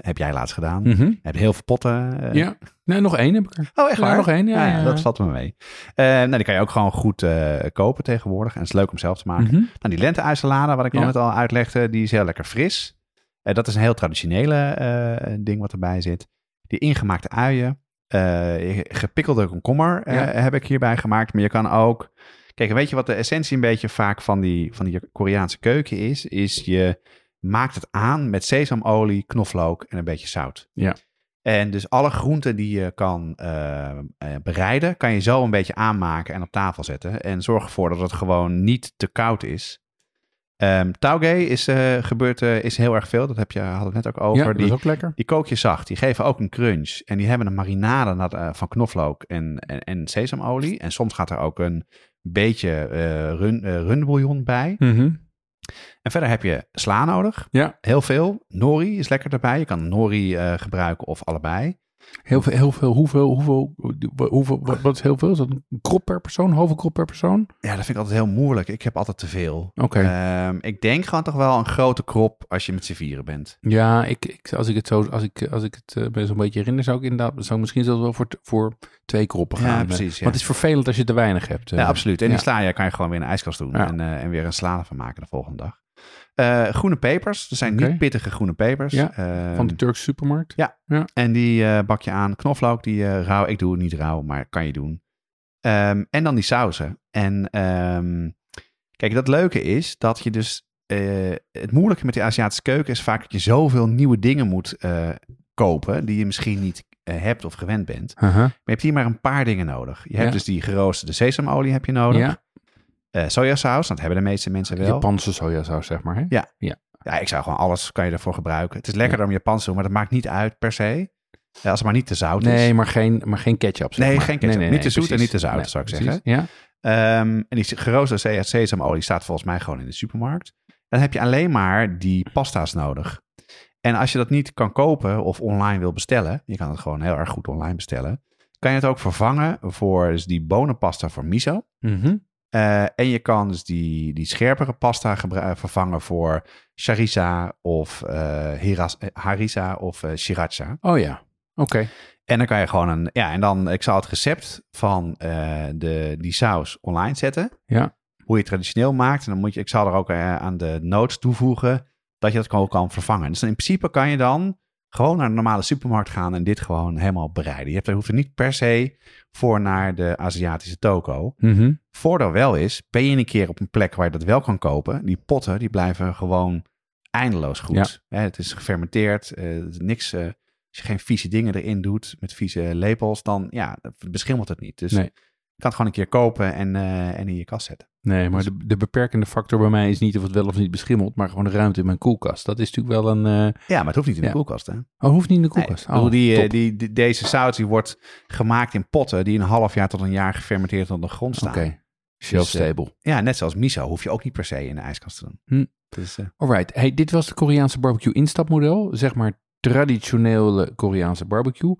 Heb jij laatst gedaan. Mhm. Heb heel veel potten. Ja, nee, nog één heb ik er. Oh, echt Ja, waar? nog één, ja, ja. Dat valt me mee. Nou, die kan je ook gewoon goed kopen tegenwoordig. En het is leuk om zelf te maken. Mhm. Nou, die lente-ijsalade, wat ik al net al uitlegde, die is heel lekker fris. Eh, dat is een heel traditionele eh, ding wat erbij zit. Die ingemaakte uien, eh, gepikkelde komkommer Ja. heb ik hierbij gemaakt. Maar je kan ook... Kijk, weet je wat de essentie een beetje vaak van die, van die Koreaanse keuken is? Is je maakt het aan met sesamolie, knoflook en een beetje zout. Ja. En dus alle groenten die je kan bereiden, kan je zo een beetje aanmaken en op tafel zetten. En zorg ervoor dat het gewoon niet te koud is. Tauge is, eh, gebeurt, eh, is heel erg veel. Dat heb je, had het net ook over. Ja, die, is ook lekker. die kook je zacht. Die geven ook een crunch. En die hebben een marinade na- eh, van knoflook en, en, en sesamolie. En soms gaat er ook een beetje eh run, eh, runbouillon bij. Mhm. En verder heb je sla nodig. Ja, Heel veel. Nori is lekker erbij. Je kan nori eh, gebruiken of allebei. Heel veel, heel veel. Hoeveel, hoeveel, hoeveel wat, is heel veel? Is dat een krop per persoon? Halve krop per persoon? Ja, dat vind ik altijd heel moeilijk. Ik heb altijd te veel. Oké. Ehm, ik denk gewoon toch wel een grote krop als je met z'n vieren bent. Ja, ik, ik, als ik het zo, als ik, als ik het eh, me zo'n beetje herinner, zou ik inderdaad, zou ik misschien zelfs wel voor, voor twee kroppen gaan. Ja, eh. precies, ja. Want het is vervelend als je te weinig hebt. eh. Ja, absoluut. En die sla je kan je gewoon weer in de ijskast doen. En, eh, en weer een salade van maken de volgende dag. Eh, groene pepers. Er zijn niet pittige groene pepers. Ja, Ehm, Van de Turkse supermarkt. En die eh, bak je aan. Knoflook, die eh, rauw. Ik doe het niet rauw, maar kan je doen. Ehm, en dan die sauzen. En ehm, kijk, dat leuke is dat je dus... het moeilijke met de Aziatische keuken is vaak dat je zoveel nieuwe dingen moet kopen... die je misschien niet hebt of gewend bent. Maar je hebt hier maar een paar dingen nodig. Je hebt Ja. dus die geroosterde sesamolie heb je nodig. Ja, Eh, sojasaus, dat hebben de meeste mensen wel. Japanse sojasaus, zeg maar. Hè? Ja, ik zou gewoon alles kan je ervoor gebruiken. Het is lekkerder om Japans te doen, maar dat maakt niet uit per se. Ja, als het maar niet te zout is. Nee, maar geen, maar geen ketchup. Zeg Nee, maar. geen ketchup. Niet te zoet en niet te zout, zou ik precies. zeggen. Ja. Ehm, en die geroosterde se- sesamolie staat volgens mij gewoon in de supermarkt. Dan heb je alleen maar die pasta's nodig. En als je dat niet kan kopen of online wil bestellen, je kan het gewoon heel erg goed online bestellen, kan je het ook vervangen voor dus die bonenpasta voor miso. Mhm. Eh, en je kan dus die, die scherpere pasta eh, vervangen voor charissa of hiras- eh, harissa of eh, sriracha. Oh ja, oké. En dan kan je gewoon een, ja, en dan, ik zal het recept van uh, de, die saus online zetten. Ja. Hoe je het traditioneel maakt. En dan moet je, ik zal er ook uh, aan de notes toevoegen dat je dat gewoon kan vervangen. Dus in principe kan je dan gewoon naar de normale supermarkt gaan en dit gewoon helemaal bereiden. Je hebt, hoeft er niet per se voor naar de Aziatische toko. Mm Voordeel wel is, ben je een keer op een plek waar je dat wel kan kopen. Die potten, die blijven gewoon eindeloos goed. Ja. het is gefermenteerd, uh, niks... Uh, als je geen vieze dingen erin doet met vieze lepels, dan ja, beschimmelt het niet. Dus nee. Je kan het gewoon een keer kopen en, uh, en in je kast zetten. Nee, maar de, de, beperkende factor bij mij is niet of het wel of niet beschimmelt, maar gewoon de ruimte in mijn koelkast. Dat is natuurlijk wel een... Uh... Ja, maar het hoeft niet in de koelkast, hè? Oh, hoeft niet in de koelkast? Nee, oh, die, die, die, deze zout die wordt gemaakt in potten die een half jaar tot een jaar gefermenteerd op de grond staan. Oké, okay. shelf stable. Dus, uh, ja, net zoals miso hoef je ook niet per se in de ijskast te doen. Hm. Dus, uh... Alright, hey, dit was de Koreaanse barbecue instapmodel. Zeg maar traditionele Koreaanse barbecue.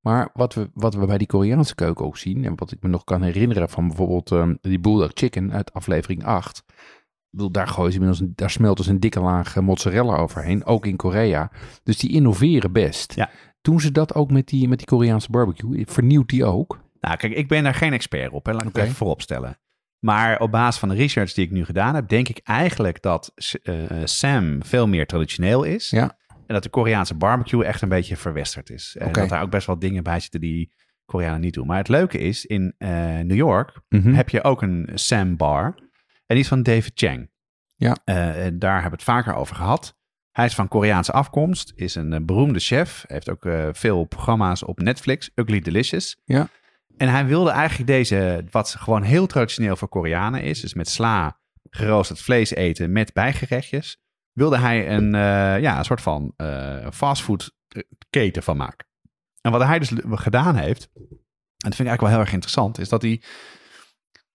Maar wat we, wat we bij die Koreaanse keuken ook zien, en wat ik me nog kan herinneren van bijvoorbeeld um, die Bulldog Chicken uit aflevering 8. Ik bedoel, daar, gooien ze inmiddels, een, daar smelt dus een dikke laag mozzarella overheen, ook in Korea. Dus die innoveren best. Ja. Doen ze dat ook met die, met die Koreaanse barbecue? Vernieuwt die ook? Nou, kijk, ik ben daar geen expert op, hè. laat ik okay. het even vooropstellen. Maar op basis van de research die ik nu gedaan heb, denk ik eigenlijk dat uh, Sam veel meer traditioneel is. Ja. En dat de Koreaanse barbecue echt een beetje verwesterd is. En dat daar ook best wel dingen bij zitten die Koreanen niet doen. Maar het leuke is, in eh, New York Mhm. heb je ook een Sam Bar. En die is van David Chang. Ja. Eh, en daar hebben we het vaker over gehad. Hij is van Koreaanse afkomst, is een eh, beroemde chef. Heeft ook veel programma's op Netflix, Ugly Delicious. Ja. En hij wilde eigenlijk deze, wat gewoon heel traditioneel voor Koreanen is, dus met sla, geroosterd vlees eten met bijgerechtjes, wilde hij een, eh, ja, een soort van eh fastfoodketen van maken. En wat hij dus gedaan heeft, en dat vind ik eigenlijk wel heel erg interessant, is dat hij,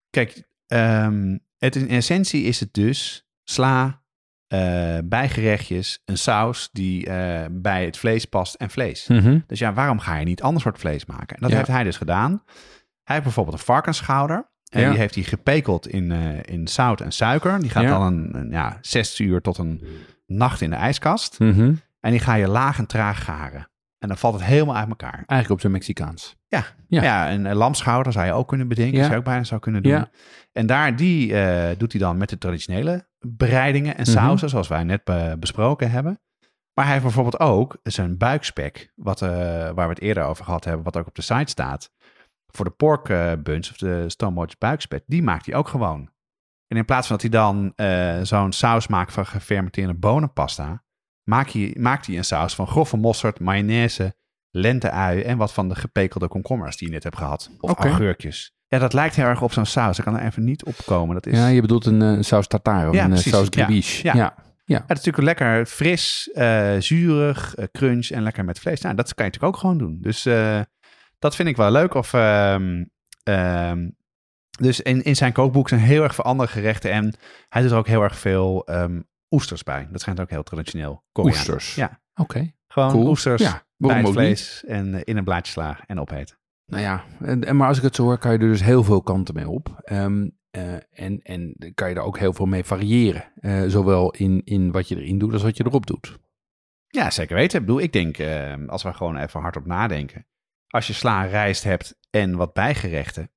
kijk, ehm, het in essentie is het dus sla, eh, bijgerechtjes, een saus die eh, bij het vlees past en vlees. Mhm. Dus ja, waarom ga je niet ander soort vlees maken? En dat Ja. heeft hij dus gedaan. Hij heeft bijvoorbeeld een varkensschouder. En Ja. die heeft hij gepekeld in, eh, in zout en suiker. Die gaat Ja. dan een, een, ja, zes uur tot een nacht in de ijskast. Mhm. En die ga je laag en traag garen. En dan valt het helemaal uit elkaar. Eigenlijk op zijn Mexicaans. Ja, Ja. ja. een, een lamschouder zou je ook kunnen bedenken. Ja. Zou je ook bijna zou kunnen doen. Ja. En daar die, eh, doet hij dan met de traditionele bereidingen en Mhm. sauzen, zoals wij net be- besproken hebben. Maar hij heeft bijvoorbeeld ook zijn buikspek, wat, eh, waar we het eerder over gehad hebben, wat ook op de site staat. Voor de pork eh, buns of de stonemoortjes buikspek, die maakt hij ook gewoon. En in plaats van dat hij dan eh, zo'n saus maakt van gefermenteerde bonenpasta, maakt hij, maakt hij een saus van grove mosterd, mayonaise, lente-ui en wat van de gepekelde komkommers die je net hebt gehad. Of Oké. augurkjes. Ja, dat lijkt heel erg op zo'n saus. Ik kan er even niet opkomen. Dat is, Ja, je bedoelt een, eh, saus tartare of Ja, een precies. saus gribiche. Ja. ja. Ja, het is natuurlijk lekker fris, eh, zuurig, crunch en lekker met vlees. Nou, dat kan je natuurlijk ook gewoon doen. Dus dat vind ik wel leuk. Of, ehm, ehm, dus in, in zijn kookboek zijn heel erg veel andere gerechten. En hij doet er ook heel erg veel ehm, oesters bij. Dat schijnt ook heel traditioneel Koreaans. Oesters. Ja, Gewoon gewoon Cool. oesters Ja, bij het vlees en in een blaadje sla en opeten. Nou ja, en, en maar als ik het zo hoor, kan je er dus heel veel kanten mee op. Eh, en, en kan je er ook heel veel mee variëren. Eh, zowel in, in wat je erin doet als wat je erop doet. Ja, zeker weten. Ik bedoel, ik denk, als we gewoon even hardop nadenken. Als je sla rijst hebt en wat bijgerechten,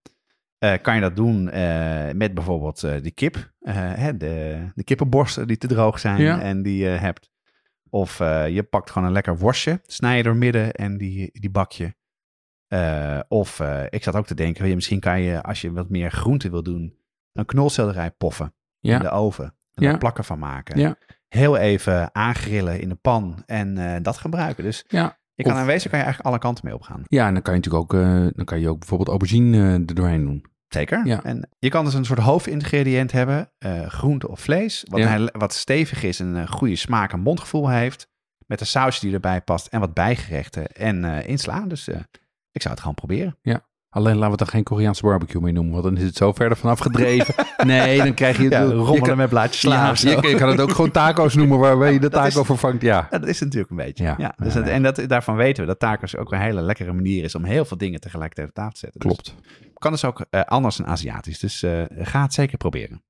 eh, kan je dat doen eh, met bijvoorbeeld eh, de kip. hè, de, de kippenborsten die te droog zijn Ja. en die je hebt. Of je pakt gewoon een lekker worstje, snij je door midden en die, die bak je. Of ik zat ook te denken, je, misschien kan je, als je wat meer groente wil doen, een knolselderij poffen in de oven. En Ja. daar plakken van maken. Heel even aangrillen in de pan en dat gebruiken. Dus ja. Je kan Of- aan wezen kan je eigenlijk alle kanten mee opgaan. ja, en dan kan je natuurlijk ook, eh, dan kan je ook bijvoorbeeld aubergine eh, er doorheen doen. Zeker. Ja. En je kan dus een soort hoofdingrediënt hebben, eh, groente of vlees, wat, Ja. hij, wat stevig is en een goede smaak en mondgevoel heeft. Met een sausje die erbij past en wat bijgerechten en inslaan. Dus ik zou het gewoon proberen. Alleen laten we het dan geen Koreaanse barbecue mee noemen, want dan is het zo verder vanaf gedreven. nee, dan krijg je... Ja, je rommelen kan- met blaadjes sla Ja, je, je kan het ook gewoon taco's noemen waarbij je de is- taco vervangt. Ja, Ja, dat is het natuurlijk een beetje. Ja. Ja. dus Ja, het- ja. En dat, daarvan weten we dat tacos ook een hele lekkere manier is om heel veel dingen tegelijkertijd op tafel te zetten. Dus klopt. kan dus ook eh, anders dan Aziatisch. Dus eh, ga het zeker proberen.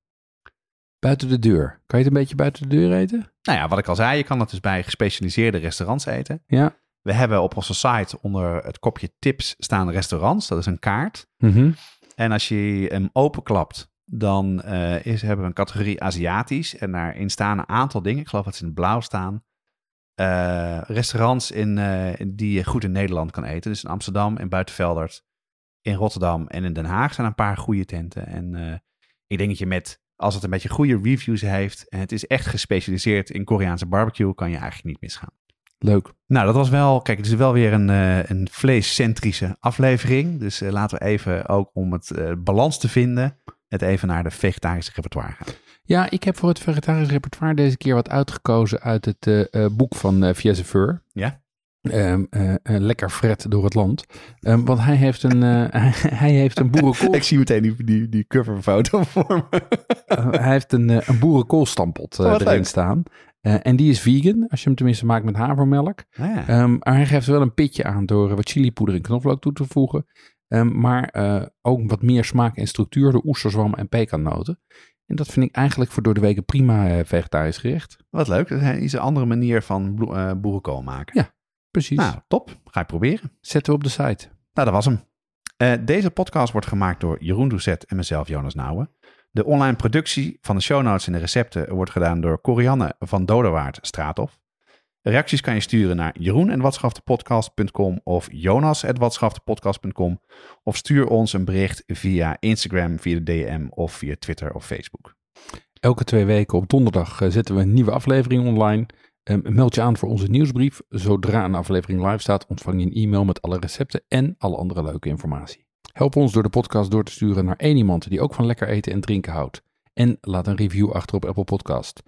Buiten de deur. Kan je het een beetje buiten de deur eten? Nou ja, wat ik al zei, je kan het dus bij gespecialiseerde restaurants eten. Ja. We hebben op onze site onder het kopje tips staan restaurants. Dat is een kaart. Mhm. En als je hem openklapt, dan eh, is, hebben we een categorie Aziatisch. En daarin staan een aantal dingen. Ik geloof dat ze in het blauw staan. Eh, restaurants in, eh, die je goed in Nederland kan eten. Dus in Amsterdam, in Buitenveldert, in Rotterdam en in Den Haag zijn een paar goede tenten. En ik denk dat je met, als het een beetje goede reviews heeft en het is echt gespecialiseerd in Koreaanse barbecue, kan je eigenlijk niet misgaan. Leuk. Nou, dat was wel, kijk, het is wel weer een, eh, een vleescentrische aflevering. Dus eh, laten we even ook om het eh, balans te vinden, het even naar de vegetarische repertoire gaan. Ja, ik heb voor het vegetarisch repertoire deze keer wat uitgekozen uit het boek van uh, Viezeveur. Ja? Ehm, eh, eh, lekker fret door het land. Ehm, want hij heeft een, hij, heeft een boerenkool... Ik zie meteen die, die, die coverfoto voor me. Hij heeft een, een boerenkoolstampot Oh, erin leuk. staan. Eh, en die is vegan, als je hem tenminste maakt met havermelk. Ah, ja. Ehm, maar hij geeft wel een pitje aan door wat chilipoeder en knoflook toe te voegen. Ehm, maar eh, ook wat meer smaak en structuur door oesterzwam en pekannoten. En dat vind ik eigenlijk voor door de weken prima eh, vegetarisch gerecht. Wat leuk, dat is een andere manier van eh, boerenkool maken. Ja. Precies. Nou, top. Ga ik proberen. Zetten we op de site. Nou, dat was hem. Eh, deze podcast wordt gemaakt door Jeroen Doucet en mezelf, Jonas Nouwen. De online productie van de show notes en de recepten wordt gedaan door Corianne van Dodewaard Straathof. Reacties kan je sturen naar jeroen.watschaftepodcast.com of jonas.watschaftepodcast.com of stuur ons een bericht via Instagram, via de DM of via Twitter of Facebook. Elke twee weken op donderdag eh, zetten we een nieuwe aflevering online. Ehm, meld je aan voor onze nieuwsbrief. Zodra een aflevering live staat, ontvang je een e-mail met alle recepten en alle andere leuke informatie. Help ons door de podcast door te sturen naar één iemand die ook van lekker eten en drinken houdt. En laat een review achter op Apple Podcast.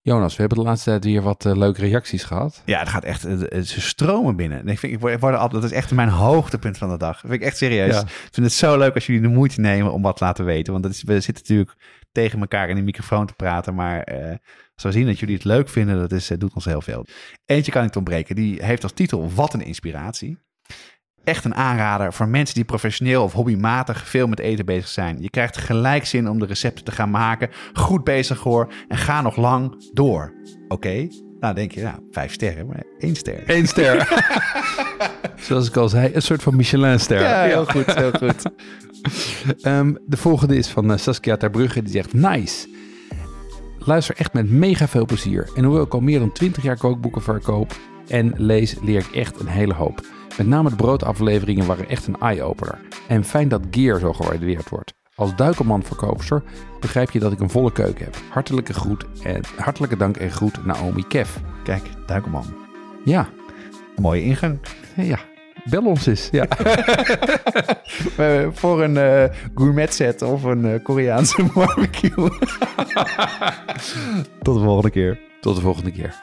Jonas, we hebben de laatste tijd weer wat eh, leuke reacties gehad. Ja, het gaat echt, het- ze stromen binnen. En ik vind, ik word, dat is echt mijn hoogtepunt van de dag. Dat vind ik echt serieus. Ja. Ik vind het zo leuk als jullie de moeite nemen om wat te laten weten. Want dat is, we zitten natuurlijk tegen elkaar in de microfoon te praten. Maar eh, als we zien dat jullie het leuk vinden, dat is, eh, doet ons heel veel. Eentje kan ik ontbreken. Die heeft als titel Wat een inspiratie. Echt een aanrader voor mensen die professioneel of hobbymatig veel met eten bezig zijn. Je krijgt gelijk zin om de recepten te gaan maken. Goed bezig hoor. En ga nog lang door. Oké? Nou, denk je, nou, vijf sterren, maar één ster. Eén ster. Zoals ik al zei, een soort van Michelin-ster. Ja, heel goed, heel goed. Ehm, de volgende is van eh, Saskia Terbrugge. Die zegt, nice. Luister echt met mega veel plezier. En hoewel ik al meer dan 20 jaar kookboeken verkoop en lees, leer ik echt een hele hoop. Met name de broodafleveringen waren echt een eye-opener. En fijn dat gear zo gewaardeerd wordt. Als duikelman-verkoopster begrijp je dat ik een volle keuken heb. Hartelijke groet en hartelijke dank en groet Naomi Kev. Kijk, duikelman. Ja, Mooie ingang. ja. Bel ons eens. Ja. Eh, voor een eh, gourmet set of een eh, Koreaanse barbecue. Tot de volgende keer. Tot de volgende keer.